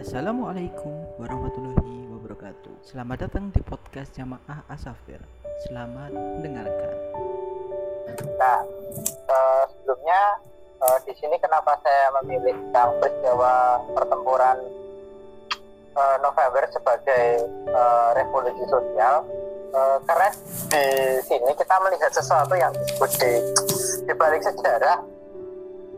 Assalamualaikum warahmatullahi wabarakatuh. Selamat datang di podcast Jamaah Asafir. Selamat mendengarkan. Nah, eh, sebelumnya eh, di sini kenapa saya memilih tentang peristiwa pertempuran eh, November sebagai eh, revolusi sosial? Eh, karena di sini kita melihat sesuatu yang disebut di, di balik sejarah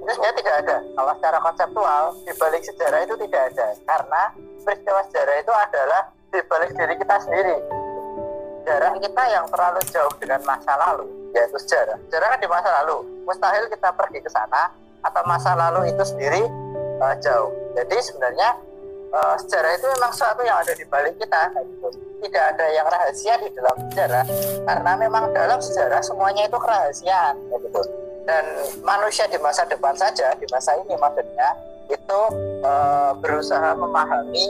itu sebenarnya tidak ada. Kalau secara konseptual di balik sejarah itu tidak ada karena peristiwa sejarah itu adalah di balik diri kita sendiri. Sejarah kita yang terlalu jauh dengan masa lalu yaitu sejarah. Sejarah kan di masa lalu. Mustahil kita pergi ke sana atau masa lalu itu sendiri uh, jauh. Jadi sebenarnya uh, sejarah itu memang sesuatu yang ada di balik kita. Gitu. Tidak ada yang rahasia di dalam sejarah karena memang dalam sejarah semuanya itu kerahasiaan. Dan manusia di masa depan saja di masa ini maksudnya itu uh, berusaha memahami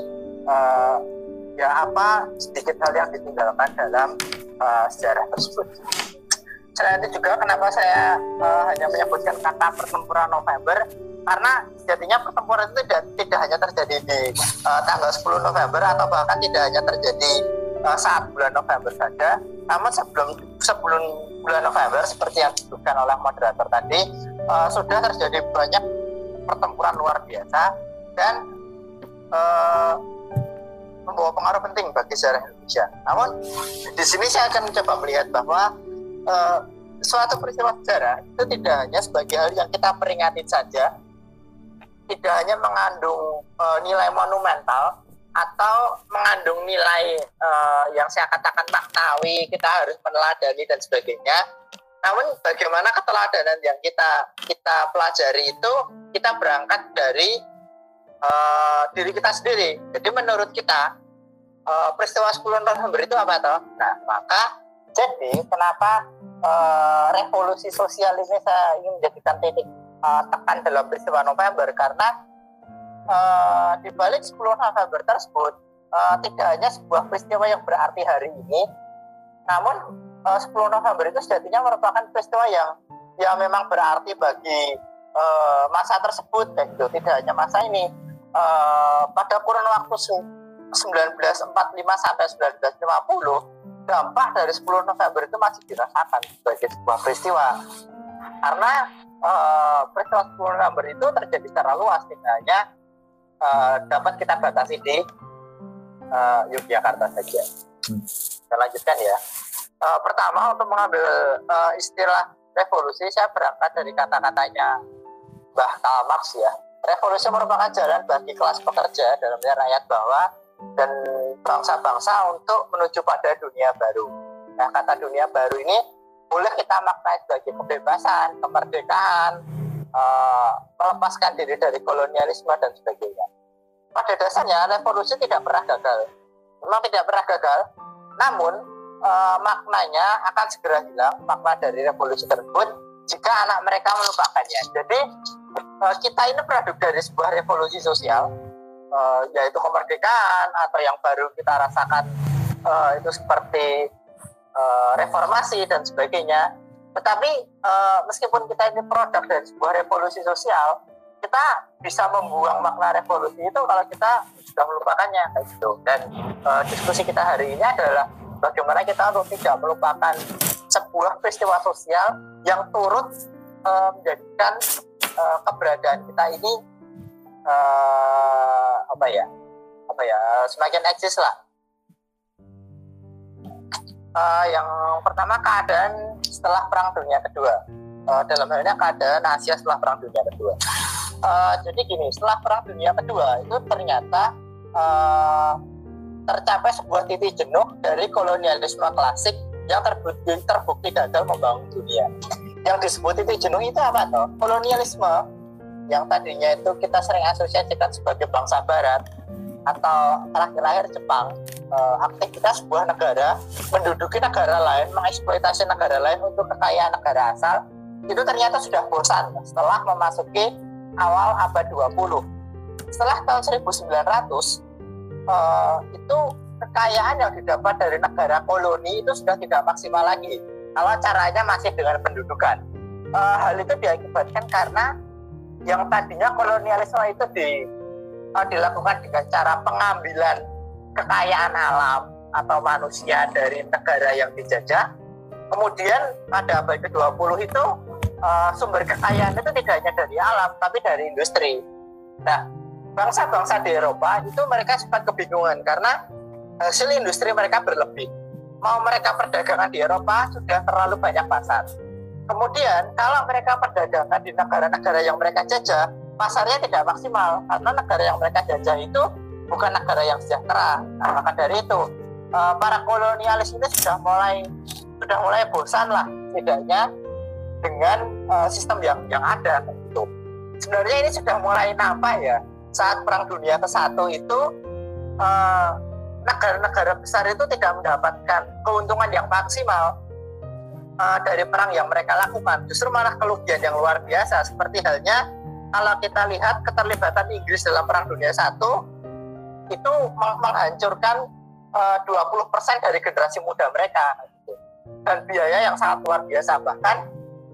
uh, ya apa sedikit hal yang ditinggalkan dalam uh, sejarah tersebut. Selain itu juga kenapa saya uh, hanya menyebutkan kata pertempuran November karena sejatinya pertempuran itu tidak, tidak hanya terjadi di uh, tanggal 10 November atau bahkan tidak hanya terjadi uh, saat bulan November saja, namun sebelum sebelum bulan November seperti yang disebutkan oleh moderator tadi uh, sudah terjadi banyak pertempuran luar biasa dan uh, membawa pengaruh penting bagi sejarah Indonesia. Namun di sini saya akan mencoba melihat bahwa uh, suatu peristiwa sejarah itu tidak hanya sebagai hal yang kita peringati saja, tidak hanya mengandung uh, nilai monumental atau mengandung nilai uh, yang saya katakan maknawi, kita harus meneladani dan sebagainya. Namun bagaimana keteladanan yang kita kita pelajari itu kita berangkat dari uh, diri kita sendiri. Jadi menurut kita uh, peristiwa 10 November itu apa toh? Nah, maka jadi kenapa uh, revolusi sosial ini saya ingin menjadikan titik uh, tekan dalam peristiwa November karena uh, di balik 10 November tersebut uh, tidak hanya sebuah peristiwa yang berarti hari ini, namun uh, 10 November itu sejatinya merupakan peristiwa yang yang memang berarti bagi uh, masa tersebut, dan itu tidak hanya masa ini. Uh, pada kurun waktu 1945 sampai 1950, dampak dari 10 November itu masih dirasakan sebagai sebuah peristiwa. Karena uh, peristiwa 10 November itu terjadi secara luas, tidak hanya uh, dapat kita batasi di uh, Yogyakarta saja. Hmm. Kita lanjutkan ya. Uh, pertama untuk mengambil uh, istilah revolusi, saya berangkat dari kata-katanya Mbah Karl Marx ya. Revolusi merupakan jalan bagi kelas pekerja dalamnya rakyat bawah dan bangsa-bangsa untuk menuju pada dunia baru. Nah, kata dunia baru ini boleh kita maknai sebagai kebebasan, kemerdekaan, uh, melepaskan diri dari kolonialisme dan sebagainya. Pada dasarnya revolusi tidak pernah gagal. Memang tidak pernah gagal, namun uh, maknanya akan segera hilang makna dari revolusi tersebut jika anak mereka melupakannya. Jadi uh, kita ini produk dari sebuah revolusi sosial, uh, yaitu kemerdekaan atau yang baru kita rasakan uh, itu seperti uh, reformasi dan sebagainya tetapi uh, meskipun kita ini produk dari sebuah revolusi sosial, kita bisa membuang makna revolusi itu kalau kita sudah melupakannya kayak gitu. Dan uh, diskusi kita hari ini adalah bagaimana kita untuk tidak melupakan sebuah peristiwa sosial yang turut uh, menjadikan uh, keberadaan kita ini uh, apa ya apa ya semakin eksis lah. Uh, yang pertama keadaan setelah Perang Dunia Kedua. Uh, dalam hal ini keadaan Asia setelah Perang Dunia Kedua. Uh, jadi gini, setelah Perang Dunia Kedua itu ternyata uh, tercapai sebuah titik jenuh dari kolonialisme klasik yang terbukti, terbukti gagal membangun dunia. Yang disebut titik jenuh itu apa toh? Kolonialisme yang tadinya itu kita sering asosiasikan sebagai bangsa Barat atau terakhir-akhir Jepang uh, aktivitas sebuah negara menduduki negara lain, mengeksploitasi negara lain untuk kekayaan negara asal itu ternyata sudah bosan setelah memasuki awal abad 20. Setelah tahun 1900 uh, itu kekayaan yang didapat dari negara koloni itu sudah tidak maksimal lagi kalau caranya masih dengan pendudukan. Uh, hal itu diakibatkan karena yang tadinya kolonialisme itu di uh, dilakukan dengan cara pengambilan kekayaan alam atau manusia dari negara yang dijajah. Kemudian pada abad ke-20 itu uh, sumber kekayaan itu tidak hanya dari alam tapi dari industri. Nah, bangsa-bangsa di Eropa itu mereka sempat kebingungan karena hasil industri mereka berlebih. Mau mereka perdagangan di Eropa sudah terlalu banyak pasar. Kemudian kalau mereka perdagangan di negara-negara yang mereka jajah, pasarnya tidak maksimal karena negara yang mereka jajah itu bukan negara yang sejahtera. Nah, maka dari itu uh, para kolonialis ini sudah mulai sudah mulai bosan lah setidaknya dengan uh, sistem yang yang ada itu. Sebenarnya ini sudah mulai nampak ya saat Perang Dunia ke satu itu negara negara-negara besar itu tidak mendapatkan keuntungan yang maksimal dari perang yang mereka lakukan. Justru malah kerugian yang luar biasa. Seperti halnya kalau kita lihat keterlibatan Inggris dalam Perang Dunia satu itu menghancurkan uh, 20% dari generasi muda mereka gitu. dan biaya yang sangat luar biasa bahkan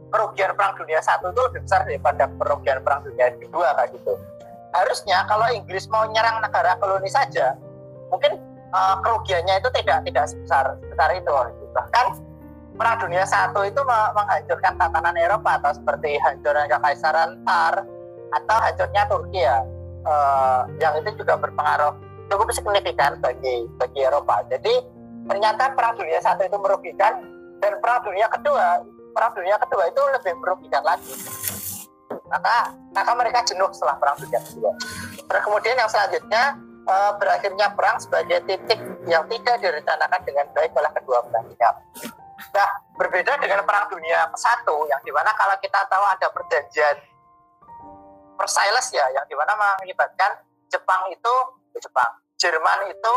kerugian perang dunia satu itu lebih besar daripada kerugian perang dunia kedua kayak gitu harusnya kalau Inggris mau nyerang negara koloni saja mungkin uh, kerugiannya itu tidak tidak sebesar sebesar itu gitu. bahkan perang dunia satu itu menghancurkan tatanan Eropa atau seperti hancurnya kekaisaran Tsar atau hancurnya Turki ya uh, yang itu juga berpengaruh cukup signifikan bagi bagi Eropa. Jadi ternyata perang dunia satu itu merugikan dan perang dunia kedua perang dunia kedua itu lebih merugikan lagi. Maka maka mereka jenuh setelah perang dunia kedua. Terus kemudian yang selanjutnya uh, berakhirnya perang sebagai titik yang tidak direncanakan dengan baik oleh kedua belah pihak. Nah, berbeda dengan perang dunia ke satu yang di mana kalau kita tahu ada perjanjian Versailles ya yang di mana mengakibatkan Jepang itu Jepang. Jerman itu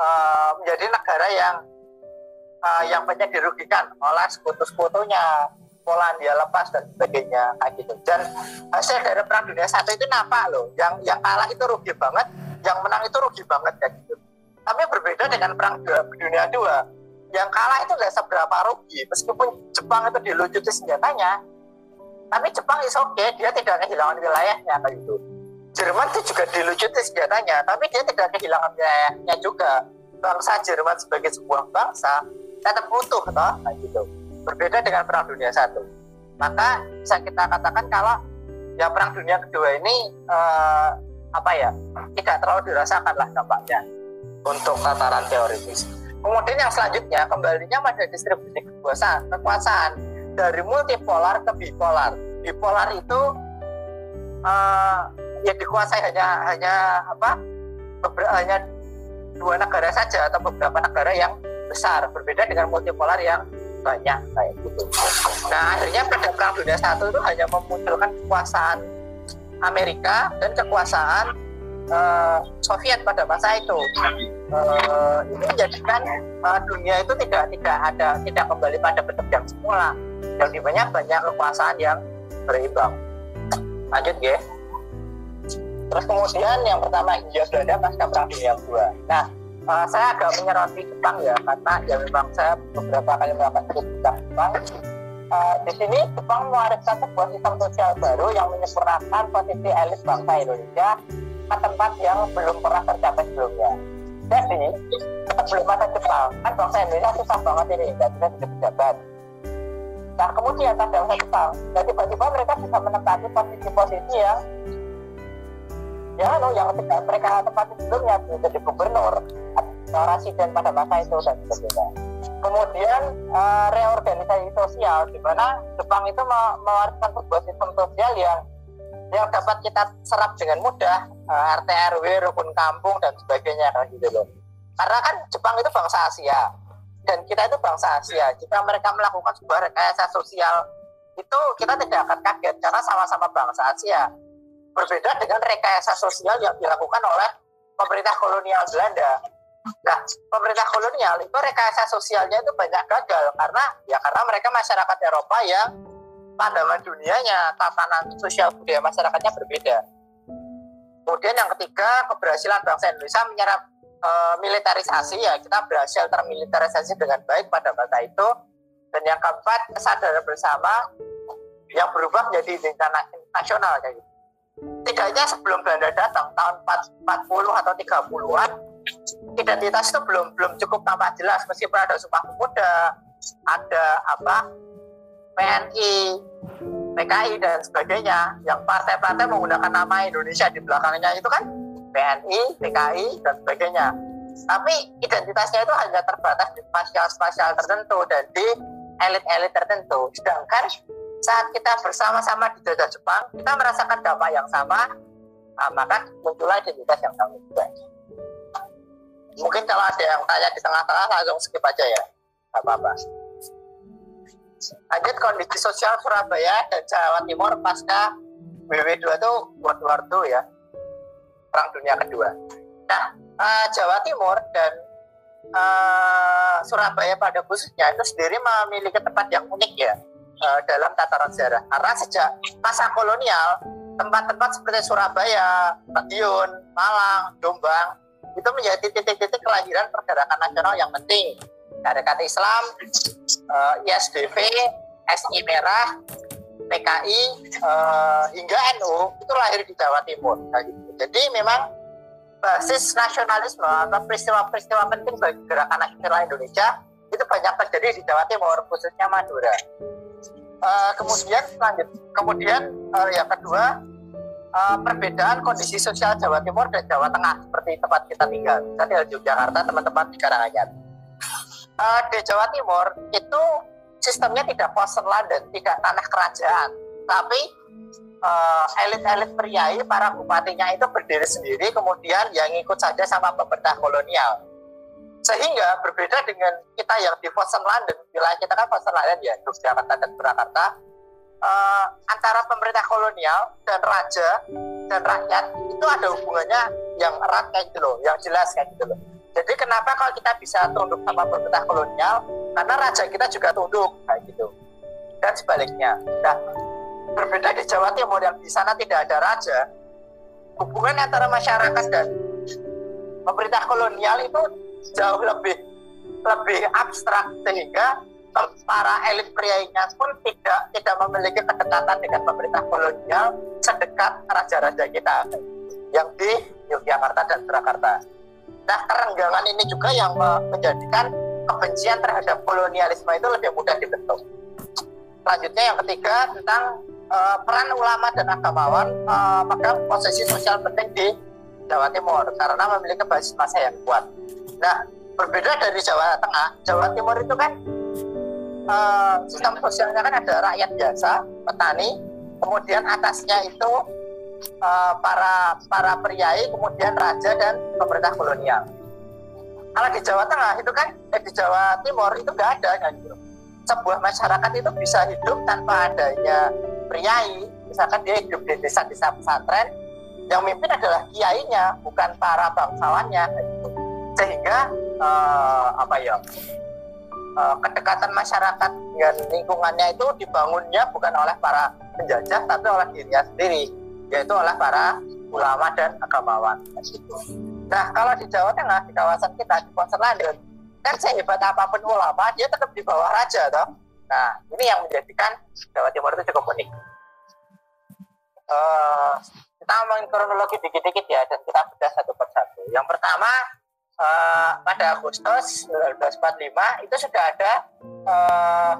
uh, menjadi negara yang uh, yang banyak dirugikan oleh sekutu-sekutunya, Polandia lepas dan sebagainya kayak gitu. Dan hasil dari perang dunia satu itu nampak loh, yang yang kalah itu rugi banget, yang menang itu rugi banget kayak gitu. Tapi berbeda dengan perang dunia dua, yang kalah itu nggak seberapa rugi, meskipun Jepang itu dilucuti senjatanya, tapi Jepang is okay, dia tidak kehilangan wilayahnya kayak gitu Jerman itu juga dilucuti senjatanya, tapi dia tidak kehilangan wilayahnya juga. Bangsa Jerman sebagai sebuah bangsa tetap utuh, toh, nah, gitu. Berbeda dengan Perang Dunia Satu. Maka bisa kita katakan kalau ya Perang Dunia Kedua ini eh, apa ya tidak terlalu dirasakan lah dampaknya untuk tataran teoritis. Kemudian yang selanjutnya kembalinya pada distribusi kekuasaan, kekuasaan dari multipolar ke bipolar. Bipolar itu uh, ya dikuasai hanya hanya apa beberapa, hanya dua negara saja atau beberapa negara yang besar berbeda dengan multipolar yang banyak kayak gitu. Nah akhirnya pada perang dunia satu itu hanya memunculkan kekuasaan Amerika dan kekuasaan uh, Soviet pada masa itu. Uh, ini menjadikan uh, dunia itu tidak tidak ada tidak kembali pada bentuk yang semula. Yang di mana banyak kekuasaan yang berimbang. Lanjut ya. Terus kemudian yang pertama Hindia Belanda pasca perang dunia kedua. Nah, uh, saya agak menyoroti Jepang ya karena ya memang saya beberapa kali melakukan studi Jepang. Uh, di sini Jepang mewariskan sebuah sistem sosial baru yang menyempurnakan posisi elit bangsa Indonesia ke tempat yang belum pernah tercapai sebelumnya. Jadi, sebelum ada Jepang, kan bangsa Indonesia susah banget ini, dan bisa jadi pejabat. Nah, kemudian ada bangsa Jepang, dan tiba-tiba mereka bisa menempati posisi-posisi yang ya no, yang mereka tempati sebelumnya menjadi gubernur atau residen pada masa itu dan sebagainya. Kemudian uh, reorganisasi sosial di mana Jepang itu mewariskan sebuah sistem sosial yang yang dapat kita serap dengan mudah uh, eh, RT RW rukun kampung dan sebagainya kan gitu loh. Karena kan Jepang itu bangsa Asia dan kita itu bangsa Asia. Jika mereka melakukan sebuah rekayasa sosial itu kita tidak akan kaget karena sama-sama bangsa Asia Berbeda dengan rekayasa sosial yang dilakukan oleh pemerintah kolonial Belanda. Nah, pemerintah kolonial itu rekayasa sosialnya itu banyak gagal karena ya karena mereka masyarakat Eropa yang pandangan dunianya, tatanan sosial budaya masyarakatnya berbeda. Kemudian yang ketiga, keberhasilan bangsa Indonesia menyerap e, militerisasi ya kita berhasil termiliterisasi dengan baik pada masa itu. Dan yang keempat, kesadaran bersama yang berubah menjadi identitas nasional kayak gitu setidaknya sebelum Belanda datang tahun 40 atau 30-an identitas itu belum belum cukup tampak jelas meskipun ada Sumpah Pemuda, ada apa PNI, PKI dan sebagainya yang partai-partai menggunakan nama Indonesia di belakangnya itu kan PNI, PKI dan sebagainya. Tapi identitasnya itu hanya terbatas di spasial-spasial tertentu dan di elit-elit tertentu. Sedangkan saat kita bersama-sama di dijajah Jepang, kita merasakan dampak yang sama, nah, maka muncullah identitas yang sama juga. Mungkin kalau ada yang tanya di tengah-tengah langsung skip aja ya, apa-apa. Lanjut kondisi sosial Surabaya dan Jawa Timur pasca WW2 itu World War II ya, Perang Dunia Kedua. Nah, uh, Jawa Timur dan uh, Surabaya pada khususnya itu sendiri memiliki tempat yang unik ya uh, dalam tataran sejarah. Karena sejak masa kolonial, tempat-tempat seperti Surabaya, Madiun, Malang, Jombang itu menjadi titik-titik kelahiran pergerakan nasional yang penting. Syarikat Islam, uh, ISDV, SI Merah, PKI, uh, hingga NU itu lahir di Jawa Timur. Nah, gitu. Jadi memang basis nasionalisme atau peristiwa-peristiwa penting bagi gerakan nasional Indonesia itu banyak terjadi di Jawa Timur, khususnya Madura. Uh, kemudian lanjut, kemudian uh, yang kedua uh, perbedaan kondisi sosial Jawa Timur dan Jawa Tengah seperti tempat kita tinggal. Saya di Yogyakarta, teman-teman di Karanganyar. Uh, di Jawa Timur itu sistemnya tidak post London, tidak tanah kerajaan, tapi elit-elit uh, priai para bupatinya itu berdiri sendiri, kemudian yang ikut saja sama pemerintah kolonial. Sehingga berbeda dengan kita yang di Fosun London wilayah kita kan Fosun London ya Yogyakarta dan Surakarta uh, antara pemerintah kolonial dan raja dan rakyat itu ada hubungannya yang erat kayak gitu loh yang jelas kayak gitu loh jadi kenapa kalau kita bisa tunduk sama pemerintah kolonial? Karena raja kita juga tunduk kayak gitu. Dan sebaliknya. Nah berbeda di Jawa Timur yang di sana tidak ada raja hubungan antara masyarakat dan pemerintah kolonial itu jauh lebih lebih abstrak sehingga para elit prianya pun tidak tidak memiliki kedekatan dengan pemerintah kolonial sedekat raja-raja kita yang di Yogyakarta dan Surakarta. Nah kerenggangan ini juga yang menjadikan kebencian terhadap kolonialisme itu lebih mudah dibentuk. Selanjutnya yang ketiga tentang uh, peran ulama dan agamawan uh, maka posisi sosial penting di Jawa Timur karena memiliki basis masa yang kuat. Nah, berbeda dari Jawa Tengah, Jawa Timur itu kan uh, sistem sosialnya kan ada rakyat biasa, petani, kemudian atasnya itu uh, para para priai, kemudian raja dan pemerintah kolonial. Kalau di Jawa Tengah itu kan, eh, di Jawa Timur itu nggak ada kan gitu. Sebuah masyarakat itu bisa hidup tanpa adanya priai, misalkan dia hidup di desa-desa pesantren, yang mimpin adalah kiainya, bukan para bangsawannya. Gitu sehingga uh, apa ya uh, kedekatan masyarakat dengan lingkungannya itu dibangunnya bukan oleh para penjajah tapi oleh dirinya sendiri yaitu oleh para ulama dan agamawan. Nah kalau di Jawa Tengah di kawasan kita di kawasan London kan sehebat apa pun ulama dia tetap di bawah raja toh. Nah ini yang menjadikan Jawa Timur itu cukup unik. Uh, kita ngomongin kronologi dikit-dikit ya dan kita bedah satu persatu. Yang pertama uh, pada Agustus 1945 itu sudah ada uh,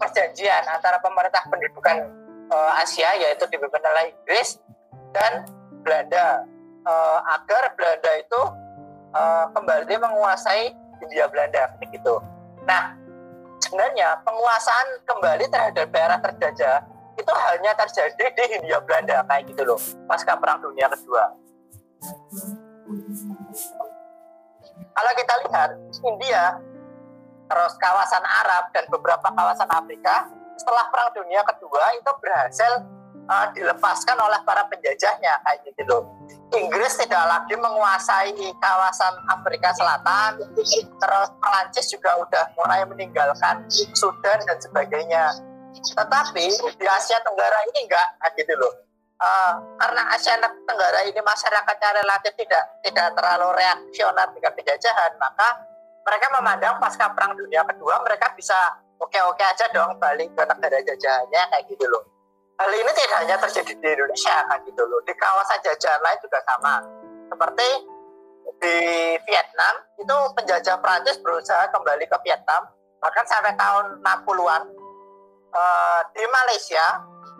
perjanjian antara pemerintah pendudukan uh, Asia yaitu dipimpin oleh Inggris dan Belanda uh, agar Belanda itu uh, kembali menguasai Hindia Belanda begitu. Nah, sebenarnya penguasaan kembali terhadap daerah terjajah itu hanya terjadi di Hindia Belanda kayak gitu loh pasca Perang Dunia Kedua. Kalau kita lihat India, terus kawasan Arab dan beberapa kawasan Afrika setelah Perang Dunia Kedua itu berhasil uh, dilepaskan oleh para penjajahnya kayak gitu loh. Inggris tidak lagi menguasai kawasan Afrika Selatan, terus Perancis juga udah mulai meninggalkan Sudan dan sebagainya. Tetapi di Asia Tenggara ini enggak gitu loh uh, karena Asia Tenggara ini masyarakatnya relatif tidak tidak terlalu reaksioner dengan penjajahan, maka mereka memandang pasca Perang Dunia Kedua mereka bisa oke-oke aja dong balik ke negara jajahannya kayak gitu loh. hal ini tidak hanya terjadi di Indonesia kan gitu loh. Di kawasan jajahan lain juga sama. Seperti di Vietnam itu penjajah Prancis berusaha kembali ke Vietnam bahkan sampai tahun 60-an uh, di Malaysia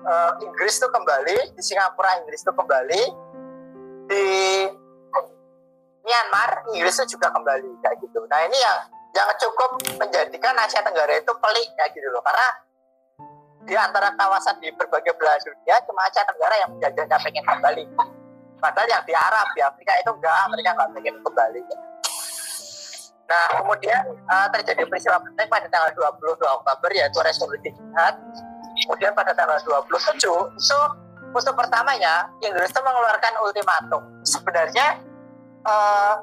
uh, Inggris itu kembali di Singapura Inggris itu kembali di Myanmar Inggris itu juga kembali kayak gitu. Nah ini yang yang cukup menjadikan Asia Tenggara itu pelik kayak gitu loh. Karena di antara kawasan di berbagai belahan dunia cuma Asia Tenggara yang menjajahnya pengen kembali. Padahal yang di Arab di Afrika itu enggak mereka enggak pengen kembali. Nah kemudian uh, terjadi peristiwa penting pada tanggal 22 Oktober yaitu resolusi jihad. Kemudian pada tanggal 27 itu musuh pertamanya Inggris itu mengeluarkan ultimatum. Sebenarnya uh,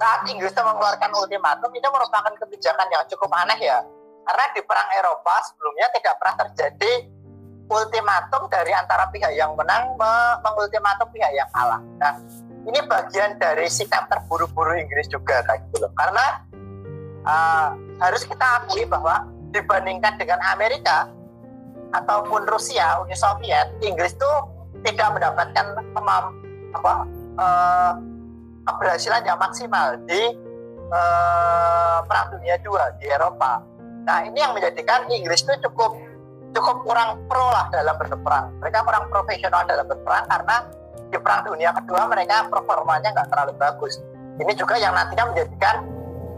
saat Inggris mengeluarkan ultimatum itu merupakan kebijakan yang cukup aneh ya karena di perang Eropa sebelumnya tidak pernah terjadi ultimatum dari antara pihak yang menang mengultimatum pihak yang kalah. Nah, ini bagian dari sikap terburu-buru Inggris juga kayak gitu loh. Karena uh, harus kita akui bahwa dibandingkan dengan Amerika ataupun Rusia, Uni Soviet, Inggris itu tidak mendapatkan kemam, apa, uh, keberhasilan yang maksimal di uh, Perang Dunia II di Eropa. Nah ini yang menjadikan Inggris itu cukup cukup kurang pro lah dalam berperang. Mereka kurang profesional dalam berperang karena di Perang Dunia Kedua mereka performanya nggak terlalu bagus. Ini juga yang nantinya menjadikan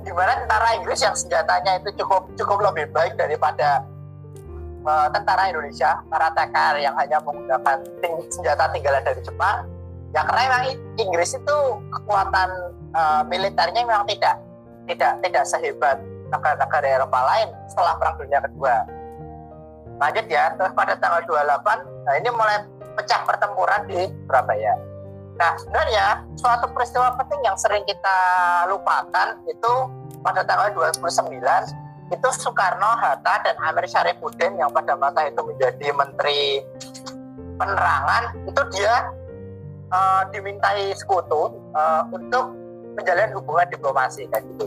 di mana tentara Inggris yang senjatanya itu cukup cukup lebih baik daripada uh, tentara Indonesia, para TKR yang hanya menggunakan ting senjata tinggalan dari Jepang. Ya karena memang Inggris itu kekuatan uh, militernya memang tidak tidak tidak sehebat negara-negara Eropa lain setelah Perang Dunia Kedua. Lanjut ya, terus pada tanggal 28, nah ini mulai pecah pertempuran di Surabaya. Nah sebenarnya suatu peristiwa penting yang sering kita lupakan itu pada tanggal 29 itu Soekarno, Hatta, dan Amir Syarifuddin yang pada masa itu menjadi Menteri Penerangan itu dia uh, dimintai sekutu uh, untuk menjalin hubungan diplomasi kayak gitu.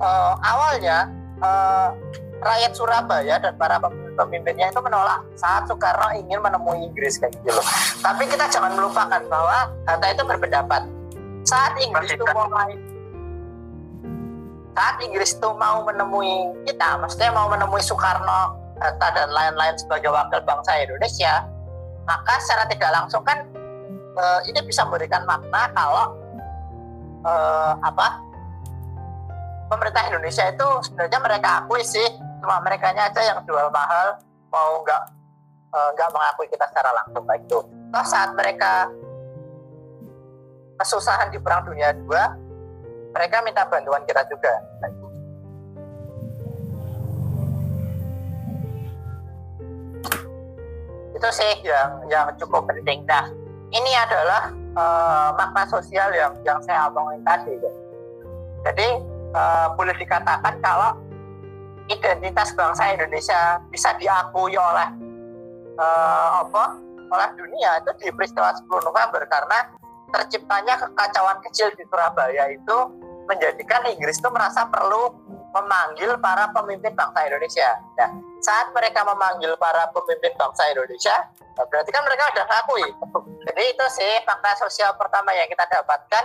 Uh, awalnya uh, rakyat Surabaya dan para pemimpinnya itu menolak. Saat Soekarno ingin menemui Inggris kayak gitu loh. Tapi kita jangan melupakan bahwa Hatta itu berpendapat. Saat Inggris itu mulai saat Inggris itu mau menemui kita, maksudnya mau menemui Soekarno, Hatta dan lain-lain sebagai wakil bangsa Indonesia, maka secara tidak langsung kan uh, ini bisa memberikan makna kalau uh, apa pemerintah Indonesia itu sebenarnya mereka akui sih cuma mereka aja yang jual mahal mau nggak eh, nggak uh, mengakui kita secara langsung baik itu toh saat mereka kesusahan di perang dunia dua mereka minta bantuan kita juga itu sih yang yang cukup penting. Nah ini adalah uh, makna sosial yang yang saya omongin tadi jadi uh, boleh dikatakan kalau identitas bangsa Indonesia bisa diakui oleh uh, apa oleh dunia itu di peristiwa 10 November karena terciptanya kekacauan kecil di Surabaya itu menjadikan Inggris itu merasa perlu memanggil para pemimpin bangsa Indonesia. Nah, saat mereka memanggil para pemimpin bangsa Indonesia, berarti kan mereka sudah mengakui. Jadi itu sih fakta sosial pertama yang kita dapatkan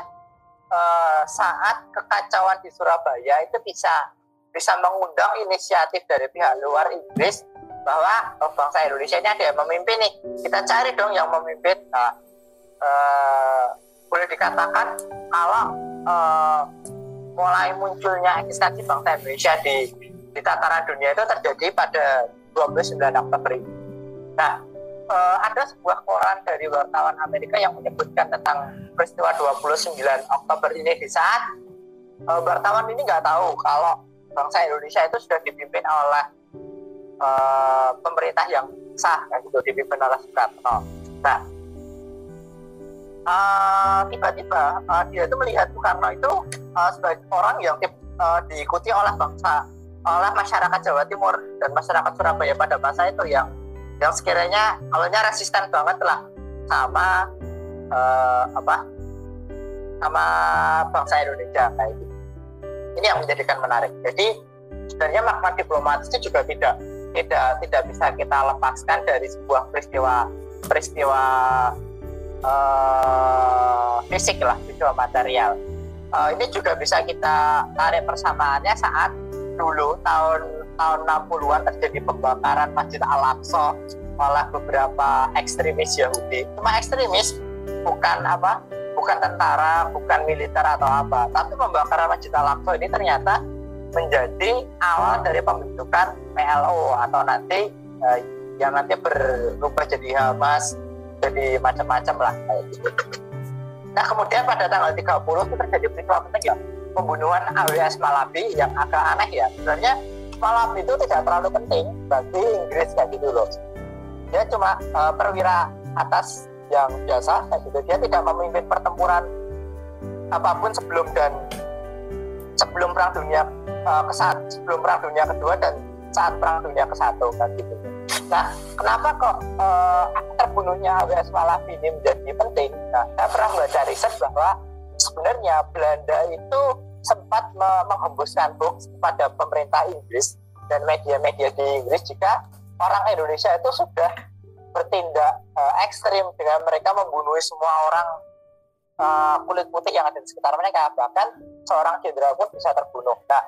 uh, saat kekacauan di Surabaya itu bisa bisa mengundang inisiatif dari pihak luar Inggris bahwa oh, bangsa Indonesia ini ada yang memimpin nih kita cari dong yang memimpin nah, uh, boleh dikatakan kalau uh, mulai munculnya eksistensi bangsa Indonesia di di tataran dunia itu terjadi pada 29 Oktober ini. Nah, uh, ada sebuah koran dari wartawan Amerika yang menyebutkan tentang peristiwa 29 Oktober ini di saat uh, wartawan ini nggak tahu kalau bangsa Indonesia itu sudah dipimpin oleh uh, pemerintah yang sah, kan gitu, dipimpin oleh Soekarno. Nah, tiba-tiba uh, uh, dia itu melihat Soekarno itu uh, sebagai orang yang uh, diikuti oleh bangsa oleh masyarakat Jawa Timur dan masyarakat Surabaya pada masa itu yang yang sekiranya awalnya resisten banget lah sama uh, apa sama bangsa Indonesia kayak gitu. Ini yang menjadikan menarik. Jadi sebenarnya makna diplomatisnya juga tidak tidak tidak bisa kita lepaskan dari sebuah peristiwa peristiwa uh, fisik lah peristiwa material uh, ini juga bisa kita tarik persamaannya saat dulu tahun tahun 60-an terjadi pembakaran Masjid Al-Aqsa oleh beberapa ekstremis Yahudi cuma ekstremis bukan apa bukan tentara, bukan militer atau apa. Tapi pembakaran Masjid Al-Aqsa ini ternyata menjadi awal dari pembentukan PLO atau nanti eh, yang nanti berubah jadi Hamas, jadi macam-macam lah gitu. Nah kemudian pada tanggal 30 itu terjadi peristiwa penting ya pembunuhan AWS Malabi yang agak aneh ya. Sebenarnya Malabi itu tidak terlalu penting bagi Inggris kayak gitu loh. Dia cuma uh, perwira atas yang biasa kayak gitu dia tidak memimpin pertempuran apa pun sebelum dan sebelum perang dunia uh, ke saat sebelum perang dunia kedua dan saat perang dunia ke satu kan gitu nah kenapa kok uh, terbunuhnya AWS Malawi ini menjadi penting nah saya pernah membaca riset bahwa sebenarnya Belanda itu sempat menghembuskan hoax kepada pemerintah Inggris dan media-media di Inggris jika orang Indonesia itu sudah bertindak uh, ekstrim dengan mereka membunuh semua orang uh, kulit putih yang ada di sekitar mereka. Bahkan seorang jenderal pun bisa terbunuh. Nah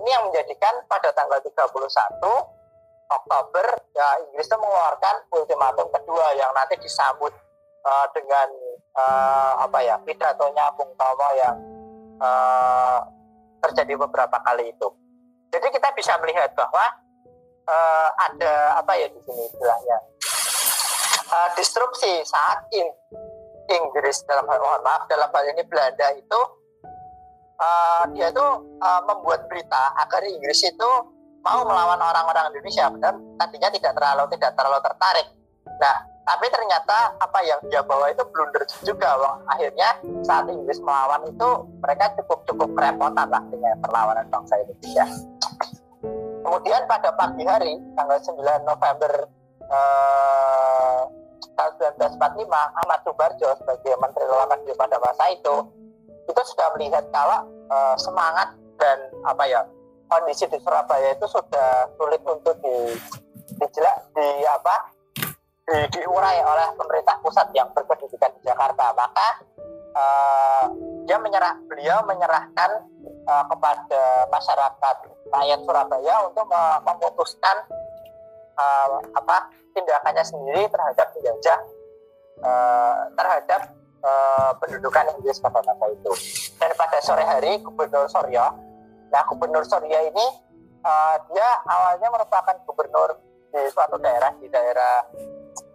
ini yang menjadikan pada tanggal 31 Oktober ya Inggris itu mengeluarkan ultimatum kedua yang nanti disambut uh, dengan uh, apa ya pidatonya Bung Tomo yang uh, terjadi beberapa kali itu. Jadi kita bisa melihat bahwa uh, ada apa ya di sini istilahnya? Uh, disrupsi saat in, Inggris dalam hal mohon maaf dalam hal ini Belanda itu uh, dia itu uh, membuat berita agar Inggris itu mau melawan orang-orang Indonesia. Dan tadinya tidak terlalu tidak terlalu tertarik. Nah, tapi ternyata apa yang dia bawa itu blunder juga. Wong. Akhirnya saat Inggris melawan itu mereka cukup cukup kerepotan lah dengan perlawanan bangsa Indonesia. Kemudian pada pagi hari tanggal 9 November eh, tahun 1945 Ahmad Subarjo sebagai Menteri Luar Negeri pada masa itu itu sudah melihat kalau uh, semangat dan apa ya kondisi di Surabaya itu sudah sulit untuk di dijelak di apa di, diurai oleh pemerintah pusat yang berkedudukan di Jakarta maka uh, dia menyerah beliau menyerahkan uh, kepada masyarakat rakyat Surabaya untuk memutuskan uh, apa tindakannya sendiri terhadap penjajah uh, terhadap uh, pendudukan Inggris pada masa itu. Dan pada sore hari Gubernur Suryo, nah Gubernur Suryo ini uh, dia awalnya merupakan gubernur di suatu daerah di daerah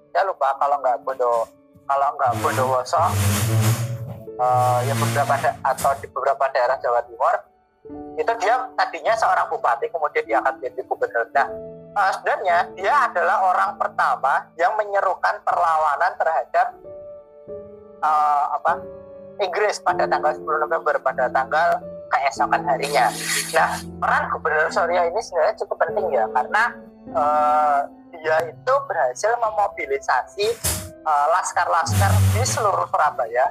saya lupa kalau nggak Bodo kalau nggak Bondowoso uh, ya beberapa atau di beberapa daerah Jawa Timur itu dia tadinya seorang bupati kemudian dia akan menjadi gubernur. Nah uh, sebenarnya dia adalah orang pertama yang menyerukan perlawanan terhadap uh, apa Inggris pada tanggal 10 November pada tanggal keesokan harinya. Nah, peran Gubernur Surya ini sebenarnya cukup penting ya karena uh, dia itu berhasil memobilisasi laskar-laskar uh, di seluruh Surabaya,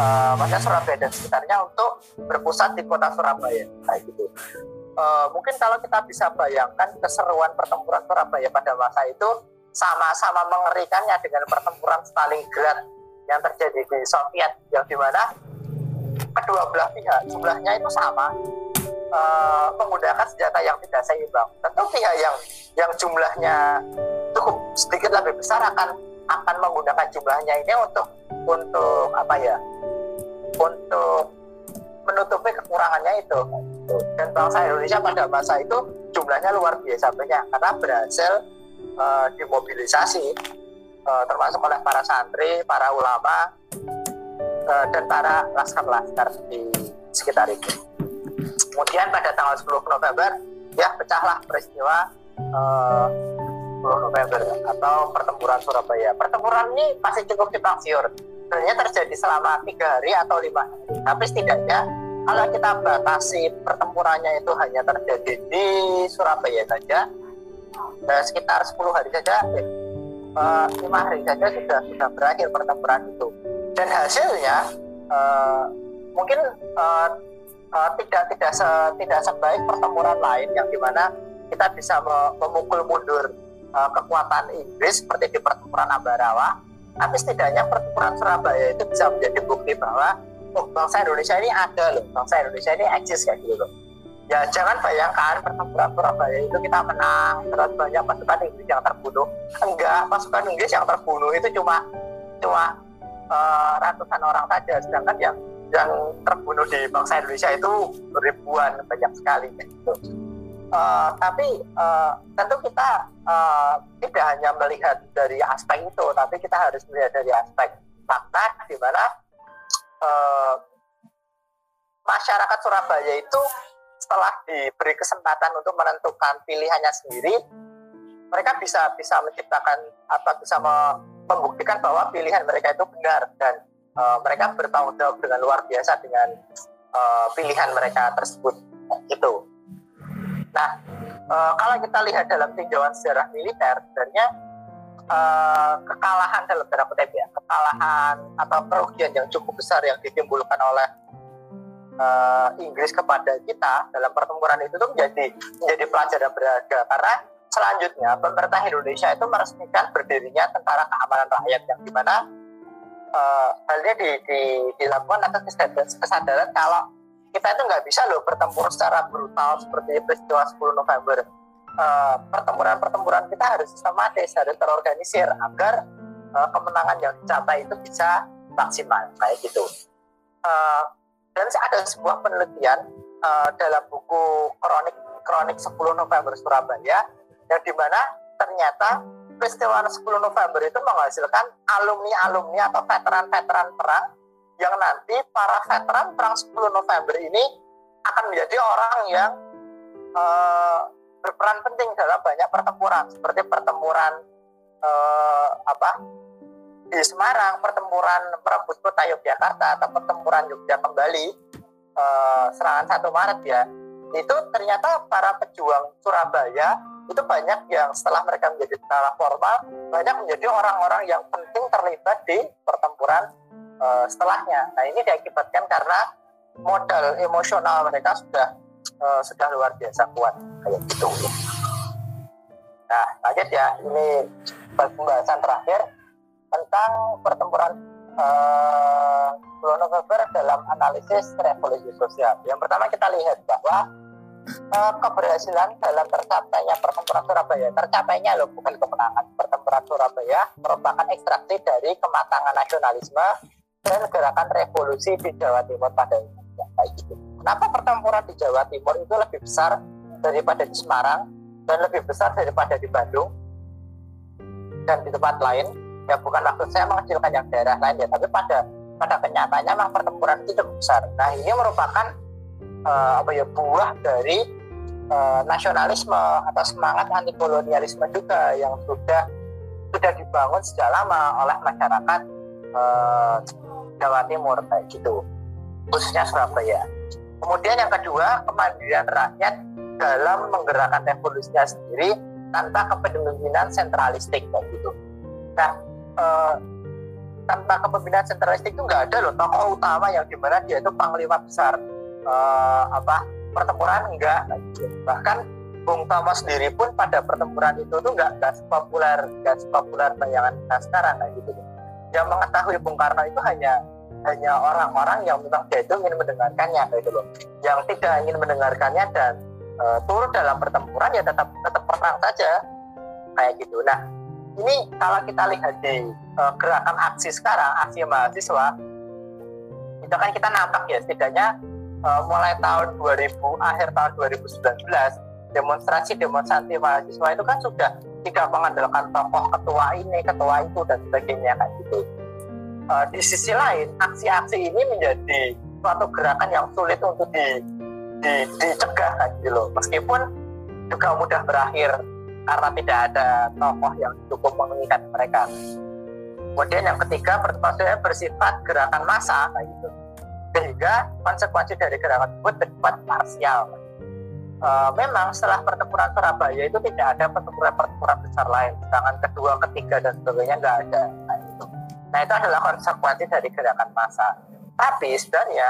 uh, maksudnya Surabaya dan sekitarnya untuk berpusat di kota Surabaya, kayak gitu. Uh, mungkin kalau kita bisa bayangkan keseruan pertempuran Surabaya pada masa itu sama-sama mengerikannya dengan pertempuran Stalingrad yang terjadi di Soviet yang di mana kedua belah pihak jumlahnya itu sama uh, menggunakan senjata yang tidak seimbang tentu pihak yang yang jumlahnya cukup sedikit lebih besar akan akan menggunakan jumlahnya ini untuk untuk apa ya untuk menutupi kekurangannya itu dan bangsa Indonesia pada masa itu jumlahnya luar biasa banyak karena berhasil uh, dimobilisasi uh, termasuk oleh para santri, para ulama uh, dan para laskar-laskar di sekitar itu. Kemudian pada tanggal 10 November ya pecahlah peristiwa uh, 10 November atau pertempuran Surabaya. Pertempuran ini masih cukup simpang siur. Sebenarnya terjadi selama tiga hari atau lima hari, tapi setidaknya kalau kita batasi pertempurannya itu hanya terjadi di Surabaya saja eh, sekitar 10 hari saja eh, lima hari saja sudah sudah berakhir pertempuran itu dan hasilnya eh, mungkin eh, eh, tidak tidak se, tidak sebaik pertempuran lain yang di mana kita bisa memukul mundur uh, kekuatan Inggris seperti di pertempuran Ambarawa. Tapi setidaknya pertempuran Surabaya itu bisa menjadi bukti bahwa oh bangsa Indonesia ini ada loh bangsa Indonesia ini eksis kayak gitu loh. Ya jangan bayangkan pertempuran Surabaya itu kita menang terus banyak pasukan Inggris yang terbunuh. Enggak pasukan Inggris yang terbunuh itu cuma cuma uh, ratusan orang saja. Sedangkan yang yang terbunuh di bangsa Indonesia itu ribuan banyak sekali gitu. Uh, tapi uh, tentu kita uh, tidak hanya melihat dari aspek itu, tapi kita harus melihat dari aspek fakta di mana uh, masyarakat Surabaya itu setelah diberi kesempatan untuk menentukan pilihannya sendiri, mereka bisa bisa menciptakan apa bisa membuktikan bahwa pilihan mereka itu benar dan uh, mereka bertanggung jawab dengan luar biasa dengan uh, pilihan mereka tersebut gitu. Nah, uh, kalau kita lihat dalam tinjauan sejarah militer, sebenarnya uh, kekalahan dalam tanda kutip ya, kekalahan atau kerugian yang cukup besar yang ditimbulkan oleh uh, Inggris kepada kita dalam pertempuran itu tuh menjadi menjadi pelajaran berharga karena selanjutnya pemerintah Indonesia itu meresmikan berdirinya tentara keamanan rakyat yang di mana uh, hal ini di, di, dilakukan atas kesadaran, kesadaran kalau kita itu nggak bisa loh bertempur secara brutal seperti peristiwa 10 November. Uh, pertempuran-pertempuran kita harus sistematis, harus terorganisir agar uh, kemenangan yang dicapai itu bisa maksimal kayak gitu. Uh, dan ada sebuah penelitian uh, dalam buku kronik kronik 10 November Surabaya yang di mana ternyata peristiwa 10 November itu menghasilkan alumni-alumni atau veteran-veteran perang yang nanti para veteran perang 10 November ini akan menjadi orang yang uh, berperan penting dalam banyak pertempuran seperti pertempuran uh, apa di Semarang, pertempuran merebut kota Yogyakarta atau pertempuran Yogyakarta kembali uh, serangan 1 Maret ya. Itu ternyata para pejuang Surabaya itu banyak yang setelah mereka menjadi tentara formal banyak menjadi orang-orang yang penting terlibat di pertempuran uh, setelahnya. Nah ini diakibatkan karena modal emosional mereka sudah uh, sudah luar biasa kuat kayak gitu. Nah lanjut ya ini pembahasan terakhir tentang pertempuran uh, dalam analisis revolusi sosial. Yang pertama kita lihat bahwa uh, keberhasilan dalam tercapainya pertempuran Surabaya tercapainya loh bukan kemenangan pertempuran Surabaya merupakan ekstraksi dari kematangan nasionalisme dan gerakan revolusi di Jawa Timur pada kayak gitu. Kenapa pertempuran di Jawa Timur itu lebih besar daripada di Semarang dan lebih besar daripada di Bandung dan di tempat lain? Ya bukan maksud saya mengecilkan yang daerah lain ya, tapi pada pada kenyataannya memang pertempuran itu cukup besar. Nah ini merupakan uh, apa ya buah dari uh, nasionalisme atau semangat anti kolonialisme juga yang sudah sudah dibangun sejak lama oleh masyarakat uh, Jawa Timur kayak gitu khususnya Surabaya. Kemudian yang kedua kemandirian rakyat dalam menggerakkan revolusinya sendiri tanpa kepemimpinan sentralistik kayak gitu. Nah eh, tanpa kepemimpinan sentralistik itu nggak ada loh tokoh utama yang di mana dia itu panglima besar eh, apa pertempuran? Enggak. Bahkan Bung Tomo sendiri pun pada pertempuran itu tuh nggak nggak sepopuler nggak sepopuler bayangan kita sekarang kayak gitu. Yang mengetahui Bung Karno itu hanya hanya orang-orang yang memang dia itu ingin mendengarkannya gitu loh. Yang tidak ingin mendengarkannya dan e, turut dalam pertempuran ya tetap tetap perang saja kayak gitu. Nah ini kalau kita lihat di e, gerakan aksi sekarang aksi mahasiswa itu kan kita nampak ya setidaknya e, mulai tahun 2000 akhir tahun 2019 demonstrasi demonstrasi mahasiswa itu kan sudah tidak mengandalkan tokoh ketua ini, ketua itu dan sebagainya kayak gitu. Uh, di sisi lain, aksi-aksi ini menjadi suatu gerakan yang sulit untuk di, di, dicegah kayak gitu loh. Meskipun juga mudah berakhir karena tidak ada tokoh yang cukup mengikat mereka. Kemudian yang ketiga maksudnya bersifat gerakan massa kayak gitu. Sehingga konsekuensi dari gerakan tersebut bersifat parsial uh, memang setelah pertempuran Surabaya itu tidak ada pertempuran-pertempuran besar lain tangan kedua, ketiga dan sebagainya nggak ada nah itu. nah itu adalah konsekuensi dari gerakan massa tapi sebenarnya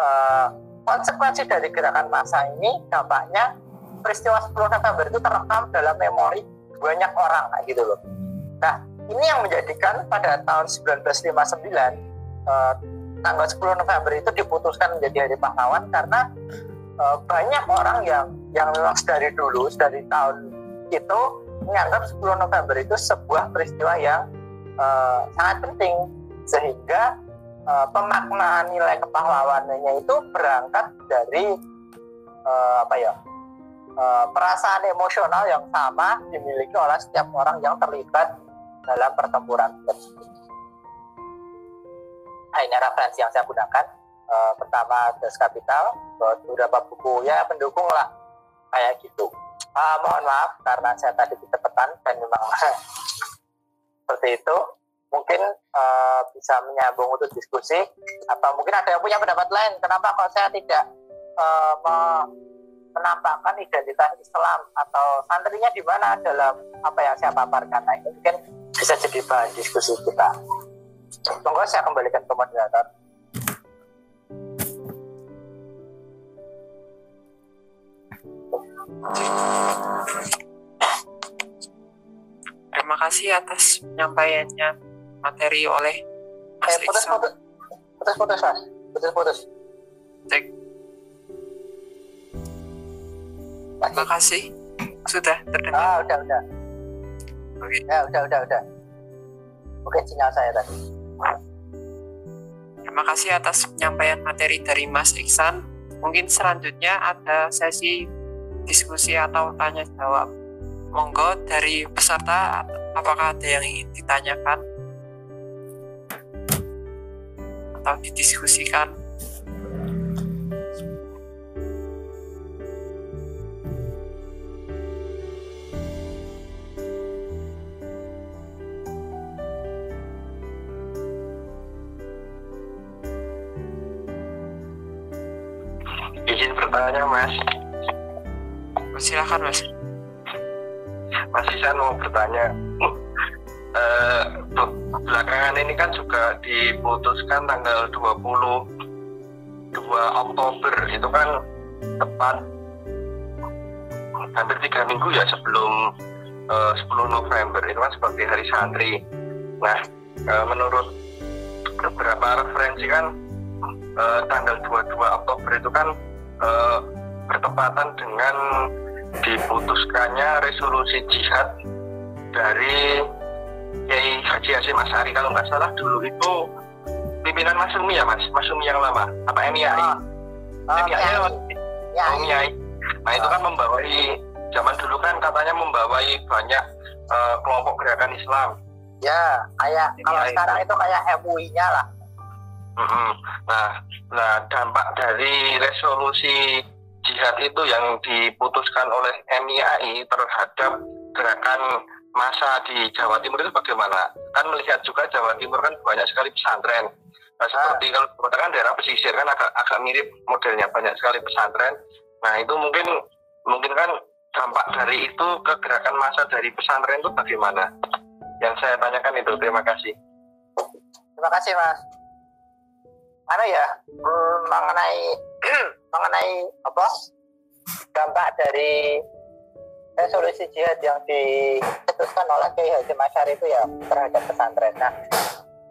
uh, konsekuensi dari gerakan massa ini dampaknya peristiwa 10 November itu terekam dalam memori banyak orang kayak gitu loh. Nah, ini yang menjadikan pada tahun 1959 eh, tanggal 10 November itu diputuskan menjadi hari pahlawan karena eh, banyak orang yang yang memang dari dulu dari tahun itu menganggap 10 November itu sebuah peristiwa yang eh, sangat penting sehingga eh, pemaknaan nilai kepahlawanannya itu berangkat dari eh, apa ya eh, perasaan emosional yang sama dimiliki oleh setiap orang yang terlibat dalam pertempuran tersebut. Nah, ini referensi yang saya gunakan. Eh, pertama Das Kapital, beberapa buku ya pendukung lah kayak gitu. Ah, mohon maaf karena saya tadi kecepatan dan memang seperti itu. Mungkin eh, bisa menyambung untuk diskusi. Apa mungkin ada yang punya pendapat lain? Kenapa kok saya tidak eh, me- menampakkan identitas Islam atau santrinya di mana dalam apa yang saya paparkan? Nah, ini mungkin bisa jadi bahan diskusi kita. Monggo saya kembalikan ke moderator. Terima kasih atas penyampaiannya materi oleh Mas Eh, putus, Iksan. putus, putus, putus, mas. Putus, putus. Cek. Terima kasih sudah terdengar. Ah, udah, udah. Oke. Ya, udah, udah, udah. Oke, sinyal saya tadi. Terima kasih atas penyampaian materi dari Mas Iksan. Mungkin selanjutnya ada sesi diskusi atau tanya jawab. Monggo dari peserta apakah ada yang ingin ditanyakan atau didiskusikan? Izin bertanya Mas, Silakan Mas. Mas Isan mau bertanya. Be- belakangan ini kan juga diputuskan tanggal 22 Oktober itu kan tepat hampir tiga minggu ya sebelum eh, 10 November itu kan sebagai hari santri. Nah, eh, menurut beberapa referensi kan eh, tanggal 22 Oktober itu kan eh, bertepatan dengan diputuskannya resolusi jihad dari Kiai Haji Hasyim Asari kalau nggak salah dulu itu pimpinan Mas Umi ya Mas, Mas Umi yang lama apa MIAI? Ah, ah, MIAI ya, ya, Oh, MIAI. Nah itu kan membawai zaman dulu kan katanya membawai banyak eh, kelompok gerakan Islam. ya, kayak kalau Ya, sekarang itu kayak MUI-nya lah. Nah, nah dampak dari resolusi jihad itu yang diputuskan oleh MIAI terhadap gerakan masa di Jawa Timur itu bagaimana? Kan melihat juga Jawa Timur kan banyak sekali pesantren. Nah, seperti kalau Sumatera kan daerah pesisir kan agak agak mirip modelnya banyak sekali pesantren. Nah itu mungkin mungkin kan dampak dari itu ke gerakan masa dari pesantren itu bagaimana? Yang saya tanyakan itu terima kasih. Terima kasih Mas. Mana ya hmm, mengenai mengenai apa dampak dari resolusi jihad yang dicetuskan oleh Kiai Haji Masyar itu ya terhadap pesantren. Nah,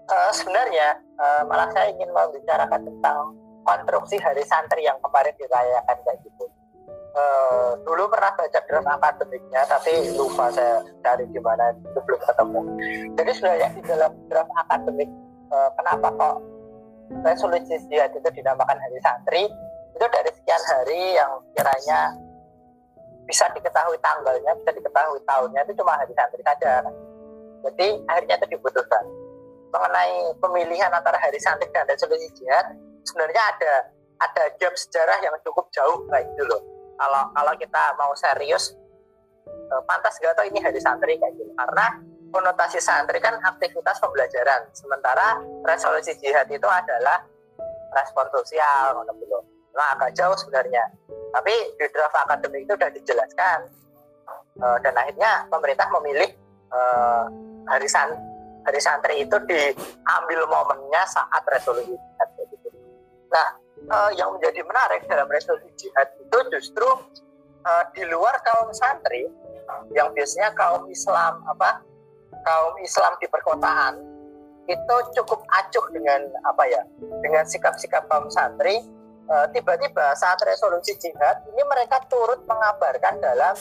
eh, sebenarnya eh, malah saya ingin membicarakan tentang konstruksi hari santri yang kemarin dirayakan kayak gitu. Eh, dulu pernah baca draft akademiknya, tapi lupa saya cari di mana itu belum ketemu. Jadi sebenarnya di dalam draft akademik kenapa kok resolusi jihad itu dinamakan hari santri itu dari sekian hari yang kiranya bisa diketahui tanggalnya, bisa diketahui tahunnya itu cuma hari santri saja. Jadi akhirnya itu diputuskan mengenai pemilihan antara hari santri dan resolusi jihad sebenarnya ada ada gap sejarah yang cukup jauh kayak gitu loh. Kalau kalau kita mau serius eh, pantas gak tau ini hari santri kayak gitu karena konotasi santri kan aktivitas pembelajaran sementara resolusi jihad itu adalah respon sosial ngono gitu loh. Nah, agak jauh sebenarnya tapi di draft akademik itu sudah dijelaskan Eh, dan akhirnya pemerintah memilih eh, hari san hari santri itu diambil momennya saat resolusi jihad gitu. Nah, eh, yang menjadi menarik dalam resolusi jihad itu justru uh, di luar kaum santri yang biasanya kaum Islam apa kaum Islam di perkotaan itu cukup acuh dengan apa ya dengan sikap-sikap kaum santri. Eh, tiba-tiba saat resolusi jihad ini mereka turut mengabarkan dalam